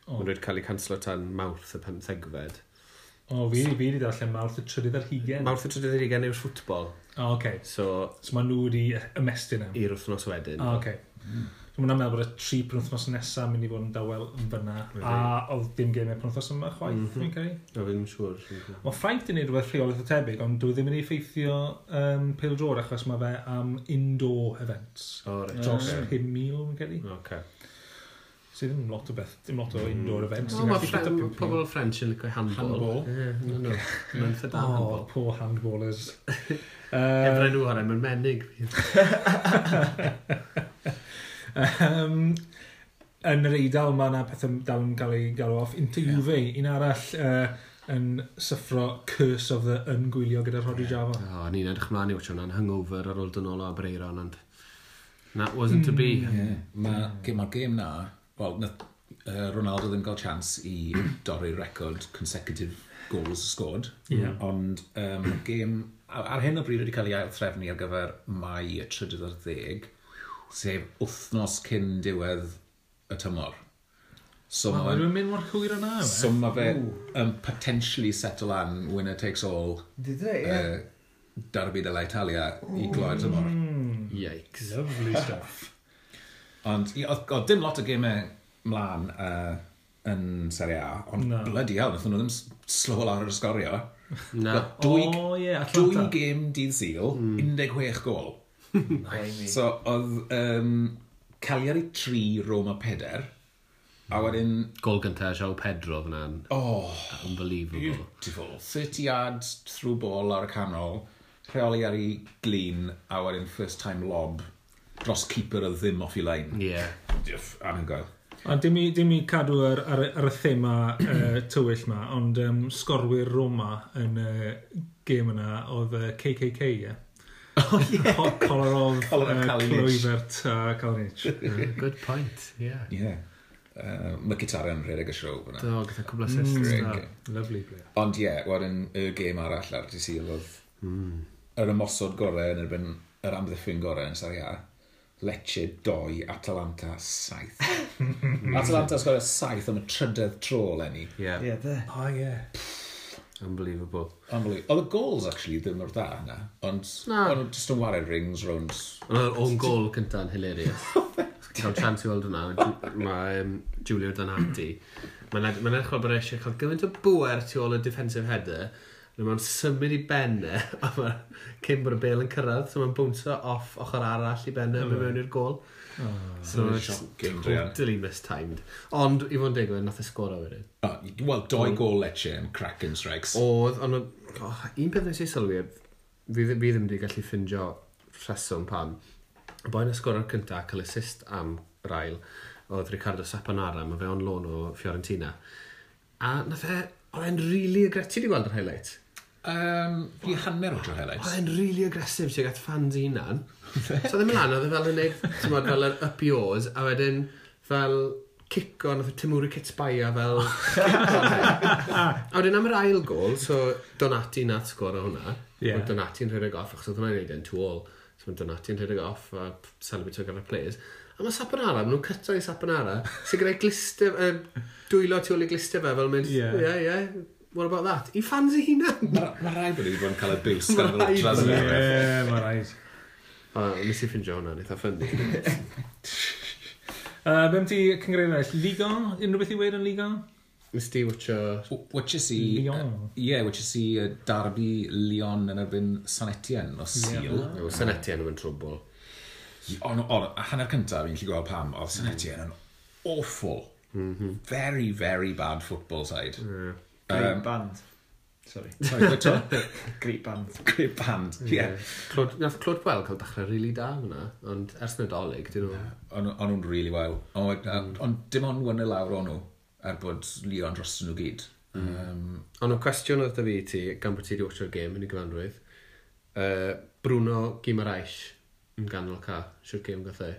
Oh. Mae'n rhaid cael ei canslo tan mawrth y pymthegfed. O, oh, fi wedi byd i darllen mawrth y trydydd ar hugen. Mawrth y trydydd ar hugen yw'r ffwtbol. O, oh, okay. So, so mae nhw wedi ymestyn am. I'r wythnos wedyn. O, oh, okay. Mm. Mae hwnna'n meddwl bod y tri penwthnos nesaf mynd i fod yn dawel yn fyna. Really? A oedd dim gymau penwthnos yma chwaith, mm -hmm. fi'n cael. O, fi'n siŵr. Mae Ffrainc yn wneud rhywbeth rheolaeth o tebyg, ond dwi ddim yn ei effeithio um, Pil Drod achos mae fe am indoor events. O, oh, reit. Dros okay. 5,000, fi'n cael. Okay. So ddim lot o beth, dim lot o mm. indoor events. Mm. O, mae pobl French yn licio handball. Handball. No, no. Mae'n ffeda [laughs] oh, handball. O, poor handballers. Efra nhw hwnna, mae'n menig. [laughs] Um, yn yr eidl mae yna pethau dal yn cael ei galw off. Inter Juve, yeah. un arall uh, yn syffro Curse of the Ungwylio gyda Rodri Java. Oh, ni'n edrych mlaen i watch hwnna'n hungover ar ôl dynol o Abreiron, ond that wasn't to be. Yeah. Mae'r gym, ma gym na, wel, uh, Ronaldo ddim gael chance i [clears throat] dorri'r record consecutive goals scored, yeah. ond um, gym ar hyn o bryd wedi cael ei ail trefnu ar gyfer mai 30 sef wythnos cyn diwedd y tymor. So wow, mae'n mynd mor chwyr yna. E? So ma fe um, potentially settle an winner takes all. Did it, yeah. Uh, Darby de la Italia Ooh. i gloi'r tymor. Mm. Yikes. Lovely stuff. [laughs] Ond oedd dim lot o gemau mlaen uh, yn Serie A, ond no. bloody hell, nath nhw ddim slow lawr yr ysgorio. Na. Dwy, oh, yeah, Atlanta. dwy gêm dydd syl, mm. 16 gol so, oedd um, Cagliari 3, Roma 4, a hmm. wedyn... Gol gyntaf, Jao Pedro, fyna'n oh, unbelievable. Beautiful. 30 yards through ball ar y canol, rheoli ar ei glin, a wedyn first time lob dros keeper o ddim off i lein. Ie. Yeah. Anhygoel. A dim i, dim i cadw ar, ar, ar y thema uh, tywyll ma, ond um, sgorwyr Roma yn y uh, gêm yna oedd uh, KKK, ie? Yeah? Oh, yeah. Color of, [laughs] Color of uh, Clywbert a Calinich. Good point, yeah. Yeah. Uh, mae gitariau yn rhedeg y siow fyna. Do, gyda cwbla sessions mm, Lovely player. Ond ie, yeah, wedyn y gêm arall ar dydd syl oedd mm. yr ymosod gorau yn erbyn yr amddiffyn gorau yn Serie A. Lecce 2, Atalanta 7. [laughs] Atalanta sgorio 7 am y trydydd tro, Lenny. Ie. Ie, yeah, de. O, ie. Unbelievable. Unbelievable. Oedd y goals, actually, ddim o'r da yna. Ond, no. ond just yn wario rings round... Oedd o'n gol cyntaf yn hilarious. [laughs] Cael chance i weld hwnna. Mae um, Julio Donati. Mae'n ma edrych fel bod e eisiau cael gymaint o bwer tu ôl y defensive header. Neu mae'n symud i benne. [laughs] A mae cyn bod y bel yn cyrraedd. So mae'n bwnso off ochr arall i benne. Mm. Mae'n mewn i'r gol. Oh, so it's totally mistimed. Ond, i fod yn digwydd, nath y sgwr o wedyn. Oh, Wel, doi gol Lecce am Kraken Strikes. Oedd, ond oh, un peth nes i sylwi, fi, fi ddim wedi gallu ffindio rheswm pam. Y boi'n ysgor o'r cynta cael assist am yr ail, oedd Ricardo Saponara, mae fe on lôn o Fiorentina. A nath e, oedd e'n rili really agretti di gweld yr highlight um, Fi hanner o highlights. Oedd e'n really agresif tuag at fans i hunan. so ddim yn lan, oedd e fel yn neud, ti'n modd, fel yr up yours, a wedyn fel cico, nath Timuri Kitsbaya fel... a wedyn am yr ail gol, so Donati na sgor o hwnna. Yeah. Donati'n rhedeg off, achos oedd hwnna'n neud e'n to all. So mae Donati'n rhedeg off a celebrate gyda'r players. A mae Saponara, maen nhw'n cyto i Saponara, sy'n gyda'i glister, uh, dwylo tu ôl i glister fe, fel mynd, ie, yeah. ie, yeah, yeah what about that? I fans i hunan. Mae rhaid bod i wedi bod yn cael y bws [laughs] gan yr ultras yna. Ie, mae rhaid. O, nes i ffindio hwnna, eitha ffynnu. [laughs] Be'n ti cyngreir eraill? Liga? Unrhyw beth i weir yn Liga? Nes ti watcho... Watcho si... Lyon. Ie, yeah, watcho si Darby Lyon yn erbyn San Etienne o Sil. Yeah. O, San Etienne yn trwbl. Ond a hanner cyntaf fi'n lli gweld pam, oedd San mm. Etienne yn awful. Mm -hmm. Very, very bad football side. Mm. Great um, band. Sorry. [laughs] Sorry, to? [laughs] Great band. Great band, ie. Yeah. Clod, nath Clod Wel cael dechrau rili really da fyna, ond ers nadolig, dyn nhw. Ond on nhw'n rili really wel. Ond mm. on, dim ond wyna lawr o'n nhw, er bod Leon dros nhw gyd. Mm. Um, ond o cwestiwn oedd da fi ti, gan bod ti wedi watcho'r game yn y gyfanrwydd, uh, Bruno Gimaraish yn ganol ca, siwr game gath e?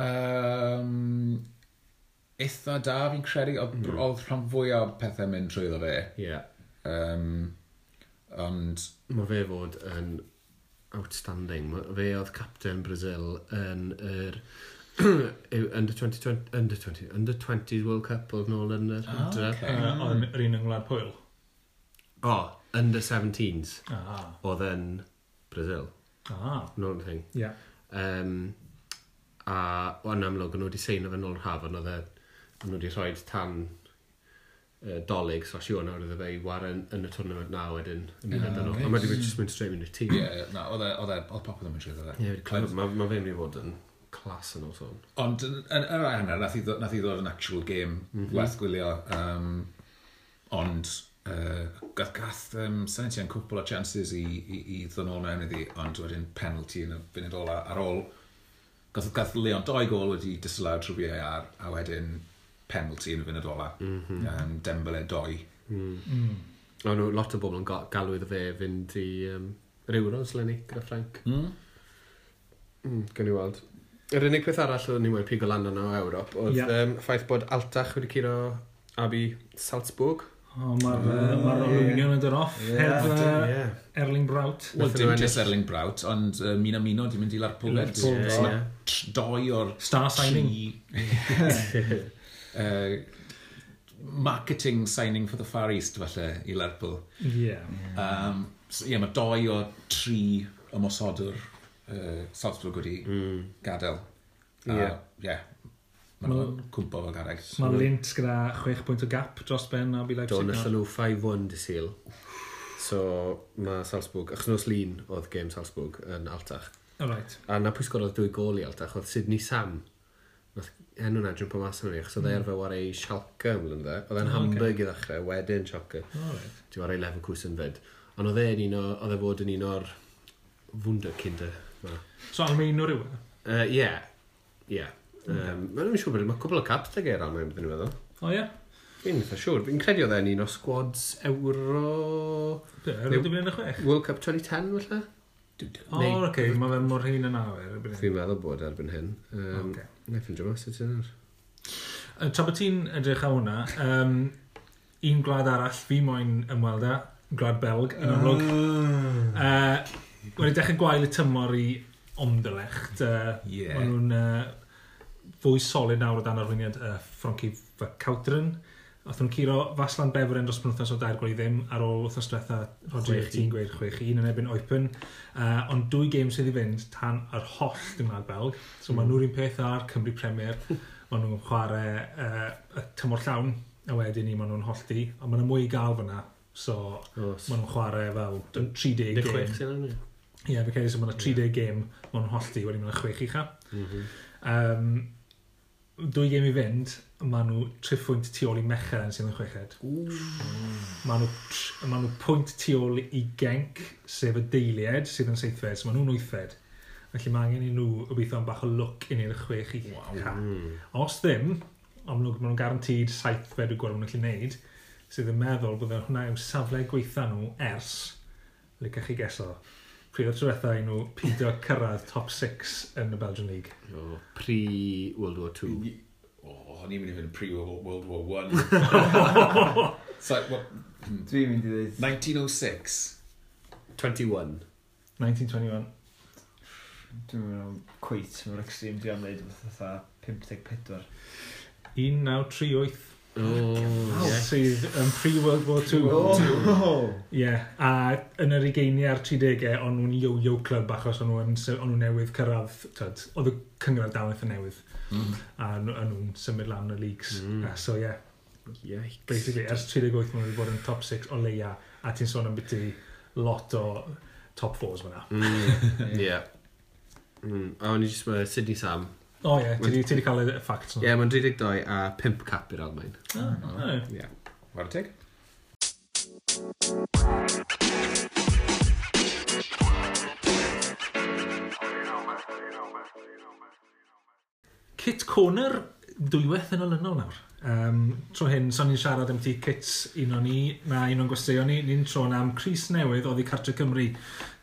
Um, eitha da fi'n credu, oedd mm. Oedd rhan fwyaf o'r pethau mynd trwy ddo fe. Ie. Yeah. Um, ond... Mae fe fod yn outstanding. Ma fe oedd captain Brazil yn yr... [clears throat] under 20, under 20, under 20 World Cup oedd nôl yn yr ah, hydra. Oh, okay. yr un yng Ngwlad Pwyl? O, under 17s. Ah. Oedd yn Brazil. Ah. Nôl thing. Yeah. Um, a, o'n amlwg, o'n nhw wedi seinio fe nôl yr haf, ond oedd e ond nhw wedi rhoi tan uh, dolyg, so Siôn awr iddo fe i waren yn y tournament na wedyn. Yn mynd ydyn nhw. A mae wedi just mynd straight mynd i'r tîm. Ie, na, oedd e, oedd e, oedd popeth yn mynd siŵr oedd e. Ie, mae fe'n mynd i fod yn clas yn o'r hwn. Ond yn yr rai hanner, nath i ddod yn actual game mm -hmm. werth gwylio. Um, ond uh, gath, gath um, Sanitia yn cwpl o chances i, i, i ddod nôl mewn iddi, ond wedyn penalty yn y funud ola ar ôl. Gath, gath Leon doi gol wedi dislawd trwy VAR, a wedyn penalty yn y fynd ola. Mm -hmm. um, Dembele 2. Mm. Mm. O'n nhw, lot o bobl yn galw iddo fe fynd i um, yr Euros lenni gyda Frank. Mm. Mm, gan i weld. Yr unig peth arall oedden ni wedi pigo lan yno o Ewrop oedd yeah. um, ffaith bod Altach wedi curo Abi Salzburg. O, mae'r uh, ma Romanion yn dod off. Yeah. Heb uh, yeah. Erling Braut. Wel, dim just Erling Braut, ond uh, Mina Mino di mynd i Larpwl. Larpwl, yeah. Doi o'r... Star signing. [laughs] [laughs] uh, marketing signing for the Far East falle i Lerpwl. Yeah. Um, so, yeah, mae doi o tri ymosodwr uh, Salzburg wedi mm. gadael. Ie. yeah. yeah. Mae'n ma, cwmpo fel gareg. Mae Lint gyda 6 pwynt o gap dros ben a bu Leipzig. Do, nethon nhw 5-1 dy syl. So mae Salzburg, achos achnos lun oedd game Salzburg yn altach. Alright. A na pwy oedd dwy gol i altach, oedd Sydney Sam. Nath enw na jwmpa mas yn fi, achos oedd e arfer wario ei Schalke ymlaen dde. Oedd e'n oh, Hamburg i ddechrau, wedyn Schalke. Di oh, wario i Leverkusen fyd. Ond oedd e'n un o, oedd e fod yn un o'r wunderkinder. So Almain o rhywun? Ie, ie. Hmm. Mae'n siŵr bod, mae cwbl o caps ag eir Almain, byddwn i'n meddwl. O ie? Fi'n eitha siŵr. Fi'n credu oedd e'n un o squads Euro... Be, yn y chwech? World Cup 2010, falle? O, oh, oce, mae fe mor hyn yn awyr. Fi'n meddwl bod erbyn hyn. Um, okay. Na fi'n ffeindio mas i ti nawr. Uh, tra bod ti'n edrych a hwnna, um, un gwlad arall fi moyn ymweld â, gwlad Belg, yn amlwg. Ah. Uh, Wedi dechrau gwael y tymor i omdylech. Uh, yeah. Maen nhw'n uh, fwy solid nawr o dan arwiniad uh, Frankie Cawdron. Uh, Oedd nhw'n curo Faslan Beveren dros penwthnos o dair gol i ddim ar ôl wrthnos diwetha Roger Rodri ti'n gweud 6-1 yn ebyn Oipen. Uh, ond dwy gêm sydd i fynd tan yr holl Gymraeg Belg. So mm. maen nhw'r un peth ar Cymru Premier. [laughs] maen nhw'n chwarae uh, y tymor llawn a wedyn ni maen nhw'n hollti. A maen nhw mwy i gael fyna. So Os. maen nhw'n chwarae fel 30 gêm. sy'n yna? Ie, yeah, fe cael ei maen nhw 30 gêm maen nhw'n hollti, wedyn maen nhw'n chwech i cha. Mm -hmm. um, dwy gêm i fynd, maen nhw triffwynt tu ôl i Mechelen sydd yn chweched. Maen nhw, maen nhw pwynt tu ôl i Genc, sef y deilied sydd yn seithfed, so maen nhw'n wythfed. Felly mae angen i nhw obeithio am bach o look i ni'r chwech i wow. ca. Os ddim, amlwg maen nhw'n garantid saithfed y gwrdd maen nhw'n gallu neud, sydd yn meddwl bod hwnna yw safle gweitha nhw ers, lycach chi geso, pryd o'r trwethau nhw pidio cyrraedd top 6 yn y Belgian League. O, pre-World War 2. O, oh, ni'n mynd i fynd pre-World War 1. [laughs] so, what, hmm. Dwi'n mynd i ddweud. 1906. 21. 1921. Dwi'n mynd o'n cweit, mae'r extreme di am wneud fatha 54. 1938. Oh, sydd yn pre-World War II. Oh. Ie, a yn yr ugeiniau a'r 30au, o'n nhw'n yo-yo club achos o'n nhw'n on nhw newydd cyrraedd, tyd, oedd y cyngor dal yn newydd. Mm. A o'n nhw'n symud lan y leagues. Mm. A, so ie, yeah. Yikes. Basically, ers 38 maen nhw wedi bod yn top 6 o leia, a ti'n sôn am byti lot o top 4s fyna. Mm. [laughs] yeah. yeah. Mm. A o'n i jyst mae Sydney Sam, O ie, ti wedi cael y ffacts nhw. Ie, mae'n 32 a 5 cap i'r Almain. Oh, hmm. ie. War teg. Kit Corner, dwywaith yn olynol nawr. Um, tro hyn, so'n ni'n siarad am ti kits un o'n ni, na un o'n gwesteion ni, ni'n tron am Cris Newydd oedd i Cartre Cymru,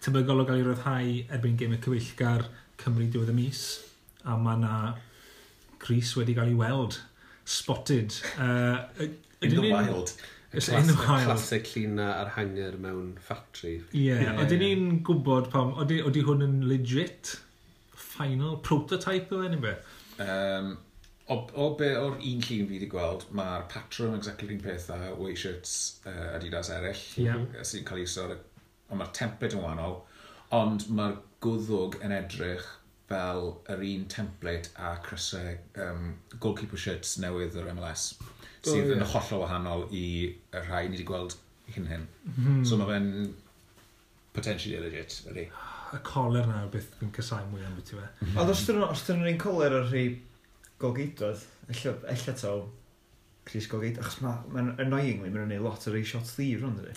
tebygol o gael ei ryddhau erbyn gym y cyfeillgar Cymru diwedd y mis a mae yna Cris wedi cael ei weld, spotted. Uh, in the wild. Class, in the wild. Classic llun ar hanger mewn ffatri. Ie, yeah, yeah, oedden ni'n gwybod pam, oeddi hwn yn legit? Final prototype o fe, beth? Um, o, o be o'r un llun fi wedi gweld, mae'r patrwm exactly yr un peth a weights uh, Adidas eraill yeah. sy'n cael ei sôn, ond mae'r tempet yn wahanol, ond mae'r gwddwg yn edrych fel yr un template a crysau um, goalkeeper shirts newydd o'r MLS sydd oh, yeah. yn hollol wahanol i y rhai ni wedi gweld hyn hyn. Mm. -hmm. So mae fe'n potentially legit, ydy. Y coler na, beth yn cysau mwy am beth i fe. Mm. Ond os dyn nhw'n un coler ar rhai golgeidoedd, ella to, Chris Golgeid, achos mae'n ma annoyingly, mae'n gwneud lot o rei shot thir, rhwng ydy.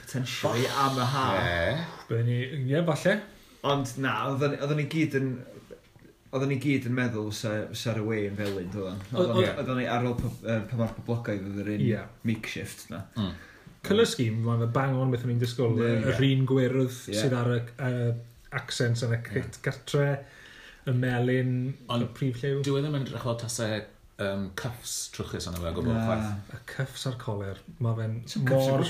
Potentially, am y ha. Yeah. Byddwn ni, Ie, falle. Ond na, oedden ni gyd yn... Oedden ni gyd yn meddwl sa'r away yn felyn, dwi'n Oedden ni ar ôl pa mae'r poblogaidd oedd yr un yeah. makeshift na. Mm. Colour scheme, mae'n bang on beth o'n i'n disgwyl. Yeah, yr un gwyrdd yeah. sydd ar y uh, accents yn y yeah. gartre, y melyn, y prif lliw. Dwi e ddim yn edrych fel tasau um, cuffs trwchus yn yma gwbl chwaith. Y cyffs a'r coler, mae fe'n mor...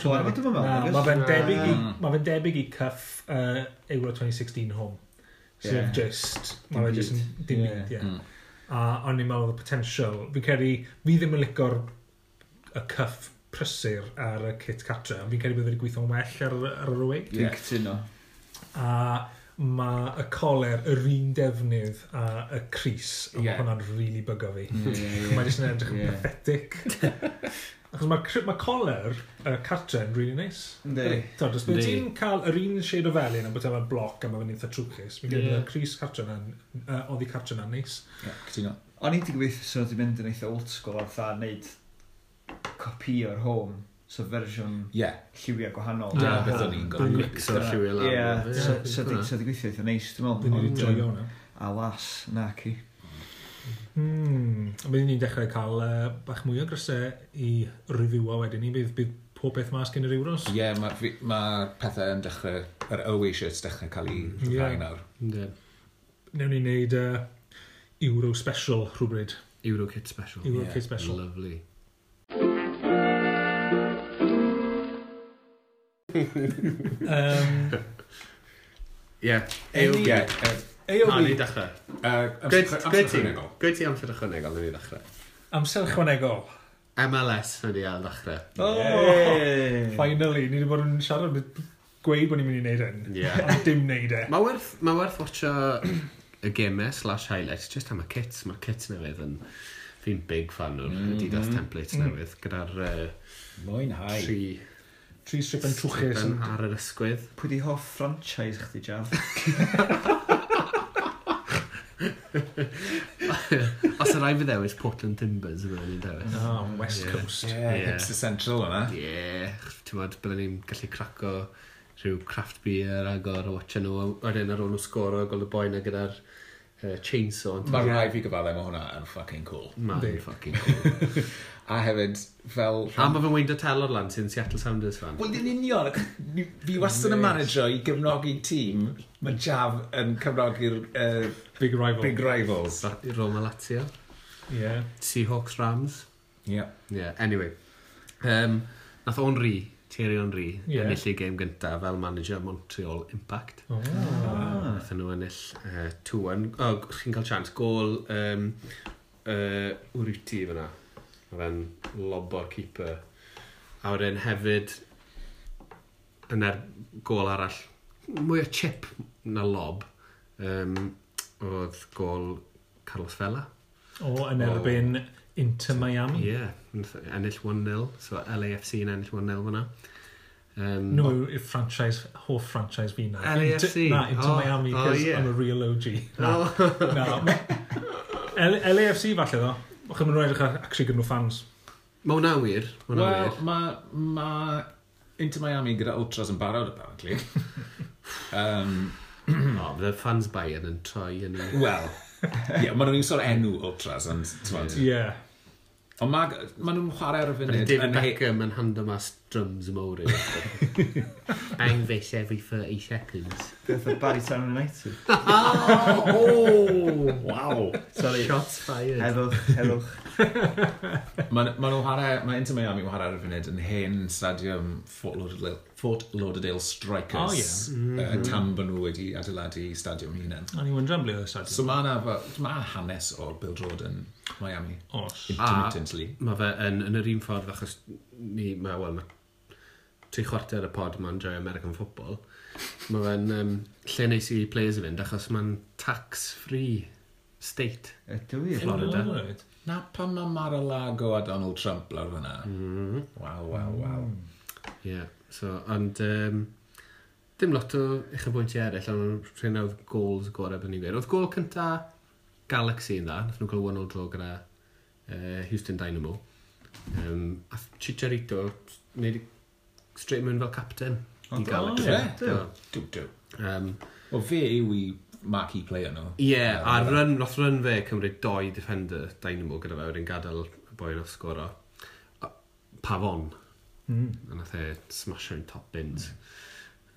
Mae fe'n debyg, mm. ma fe debyg i cyff uh, Euro 2016 home. So yeah. just, mae fe just yn dim byd, ie. Yeah. Mm. A o'n i'n meddwl y potensial, fi'n credu, fi ddim yn licor y cyff prysur ar y kit catra, fi'n credu bydd wedi gweithio'n well ar, ar yr away. Dwi'n cytuno. A mae y coler yr un defnydd a y Cris. A yeah. mae hwnna'n rili really bygo fi. Yeah, yeah, yeah. mae jyst yn edrych yn yeah. pathetic. [laughs] Achos mae ma coler y cartre yn rili really neis. Nice. Byd ti'n cael yr un shade o felyn, a bod efo'r bloc a mae fe'n eitha trwchus. Mi'n gwneud yeah. Cris cartre na, uh, oddi cartre na'n neis. Yeah, O'n i wedi gobeithio sy'n mynd yn eitha old school ar dda, neud copi o'r home so fersiwn yeah. lliwiau gwahanol. Yeah, a beth o'n i'n gofyn. Mix o'r lliwiau lawr. Ie, so wedi gweithio eitha neis, dwi'n meddwl. Dwi'n ni'n joio hwnna. A las, na ci. Hmm, byddwn ni'n dechrau cael uh, bach mwy o grysau i reviewo wedyn ni, bydd, bydd pob beth mas gen yr Euros? Ie, yeah, mae ma pethau yn dechrau, yr OE shirts dechrau cael ei hmm. rhai nawr. Yeah. Newn ni wneud uh, Euro special rhywbryd. Euro kit special. Euro yeah. kit special. Lovely. um, yeah. AOB. Yeah. AOB. Na, ni dechrau. Gwy ti amser ychwanegol ni ddechrau? Amser ychwanegol? MLS yn al ddechrau. Oh, finally, ni wedi bod yn siarad gweud bod ni'n mynd i wneud hyn. Yeah. Ond dim wneud e. Mae werth, ma werth watcha y gemau slash highlights just am y kits. Mae'r kits newydd yn... Fi'n big fan o'r mm -hmm. Adidas templates newydd gyda'r... Uh, Mwynhau. Tri tri strip yn trwchus. Yn ar yr ysgwydd. Pwy di hoff franchise chdi, Jaf? Os yr rhaid fi ddewis Portland Timbers yma ni'n dewis. Oh, West yeah. Coast. Yeah, yeah. hipster central o'na. Yeah, ti'n modd, byddwn ni'n gallu craco rhyw craft beer agor o watcha nhw. Wedyn ar ôl nhw sgoro, gol y boi na gyda'r uh, chainsaw. Mae rhaid fi gyfalau mae hwnna yn fucking cool. Mae'n fucking cool. [laughs] a hefyd fel... A mae fe'n weindio telor lan sy'n Seattle Sounders fan. Wel, yn union, fi wastad yn manager i gefnogi tîm, mae Jav yn cefnogi'r uh, big, rival. big Rivals. Roma Lazio. Yeah. Seahawks Rams. Yeah. Yeah, anyway. Um, nath Onri, Thierry Onri, yeah. ennill i gêm gyntaf fel manager Montreal Impact. Oh. Ah. Nath nhw ennill uh, 2-1. O, oh, chi'n cael chance. gol... um, uh, Writi fyna. Mae fe'n lobo'r keeper. A wedyn hefyd, yn er gol arall, mwy o chip na lob, um, oedd gol Carlos Vela. O, yn erbyn o, Inter Miami. Ie, yeah, ennill 1-0, so LAFC yn ennill 1-0 fyna. Um, no, yw'r franchise, hoff franchise fi na. LAFC? Inter, na, Inter oh, Miami, because oh, yeah. I'm a real OG. Na, [laughs] oh. na. [laughs] LAFC falle ddo. Och maen nhw'n edrych actually gyda nhw fans. Mae hwnna wir. Ma hwnna Wel, wir. mae ma Inter Miami gyda Ultras yn barod, apparently. [laughs] um, O, fydd y fans Bayern yn troi yn ei... Wel, ie, yeah, maen nhw'n un sort enw Ultras, ond, ti'n Ie. Ond ma, maen nhw'n chwarae ar y funud. David he- Beckham yn hando mas drums mowr. [laughs] Bang this every 30 seconds. Beth o Barrytown United. oh, [laughs] oh, wow. Sorry. Shots fired. Heddwch, heddwch. [laughs] Mae ma nhw hara, mae Inter Miami wahara ar y funud yn hen stadium Fort Lauderdale, Fort Lauderdale Strikers. Oh, yeah. Mm -hmm. uh, tan bod nhw wedi adeiladu stadium hunain. O'n i'n wyndran ble o'r stadiwm. So mae yna, ma hanes o Bill Jordan Miami. Os. Intermittently. Mae fe yn, yn yr un ffordd achos ni, mae, wel, mae tri chwarter y pod mae'n joio American football. Mae fe'n um, lle neis i players i fynd achos mae'n tax-free state. Ydw i. Florida. Right. Na pan mae Mar-a-Lago a Donald Trump lawr fyna. Mm. Waw, waw, waw. Mm. Ie, yeah, so, ond... Um, dim lot o eich bwyntiau eraill, ond rhain oedd gols gorau bydd ni'n gweud. Oedd gol cynta Galaxy yn dda, nath nhw'n cael 1-0 draw gyda uh, Houston Dynamo. Um, a Chicharito, wneud straight mewn fel captain. I Do, Dw, dw. O fe yw i marquee player nhw. Ie, yeah, a run, roth run fe cymryd doi defender Dynamo gyda fe, wedyn gadael boi roth sgoro. Pafon. Mm. A nath e smasher yn top bins.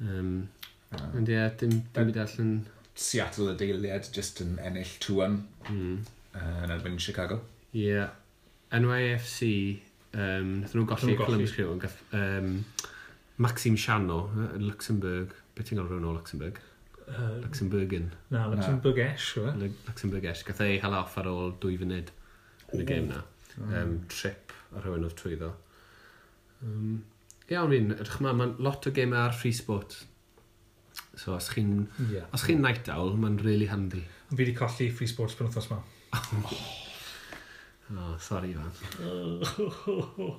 Um, Ond ie, dim byd all yn... Seattle y deiliad, just yn ennill 2-1 mm. uh, yn erbyn Chicago. Ie. Yeah. NYFC Um, nath nhw golli Columbus Crew yn gath... Um, Maxim Shano, uh, Luxembourg. beth ti'n galw o Luxembourg? Uh, Luxembourgin. Na, Luxembourgesh. Na. Luxembourgesh. E? Gath e ei hal off ar ôl dwy funud yn y gêm na. Um, trip ar rhywun oedd trwyddo. Um, iawn fi'n, edrych ma, mae'n lot o gemau ar free sport. So os chi'n yeah. chi'n night owl, mae'n really handy. Fi wedi colli free sports pen wythnos ma. [laughs] Oh, sorry, man.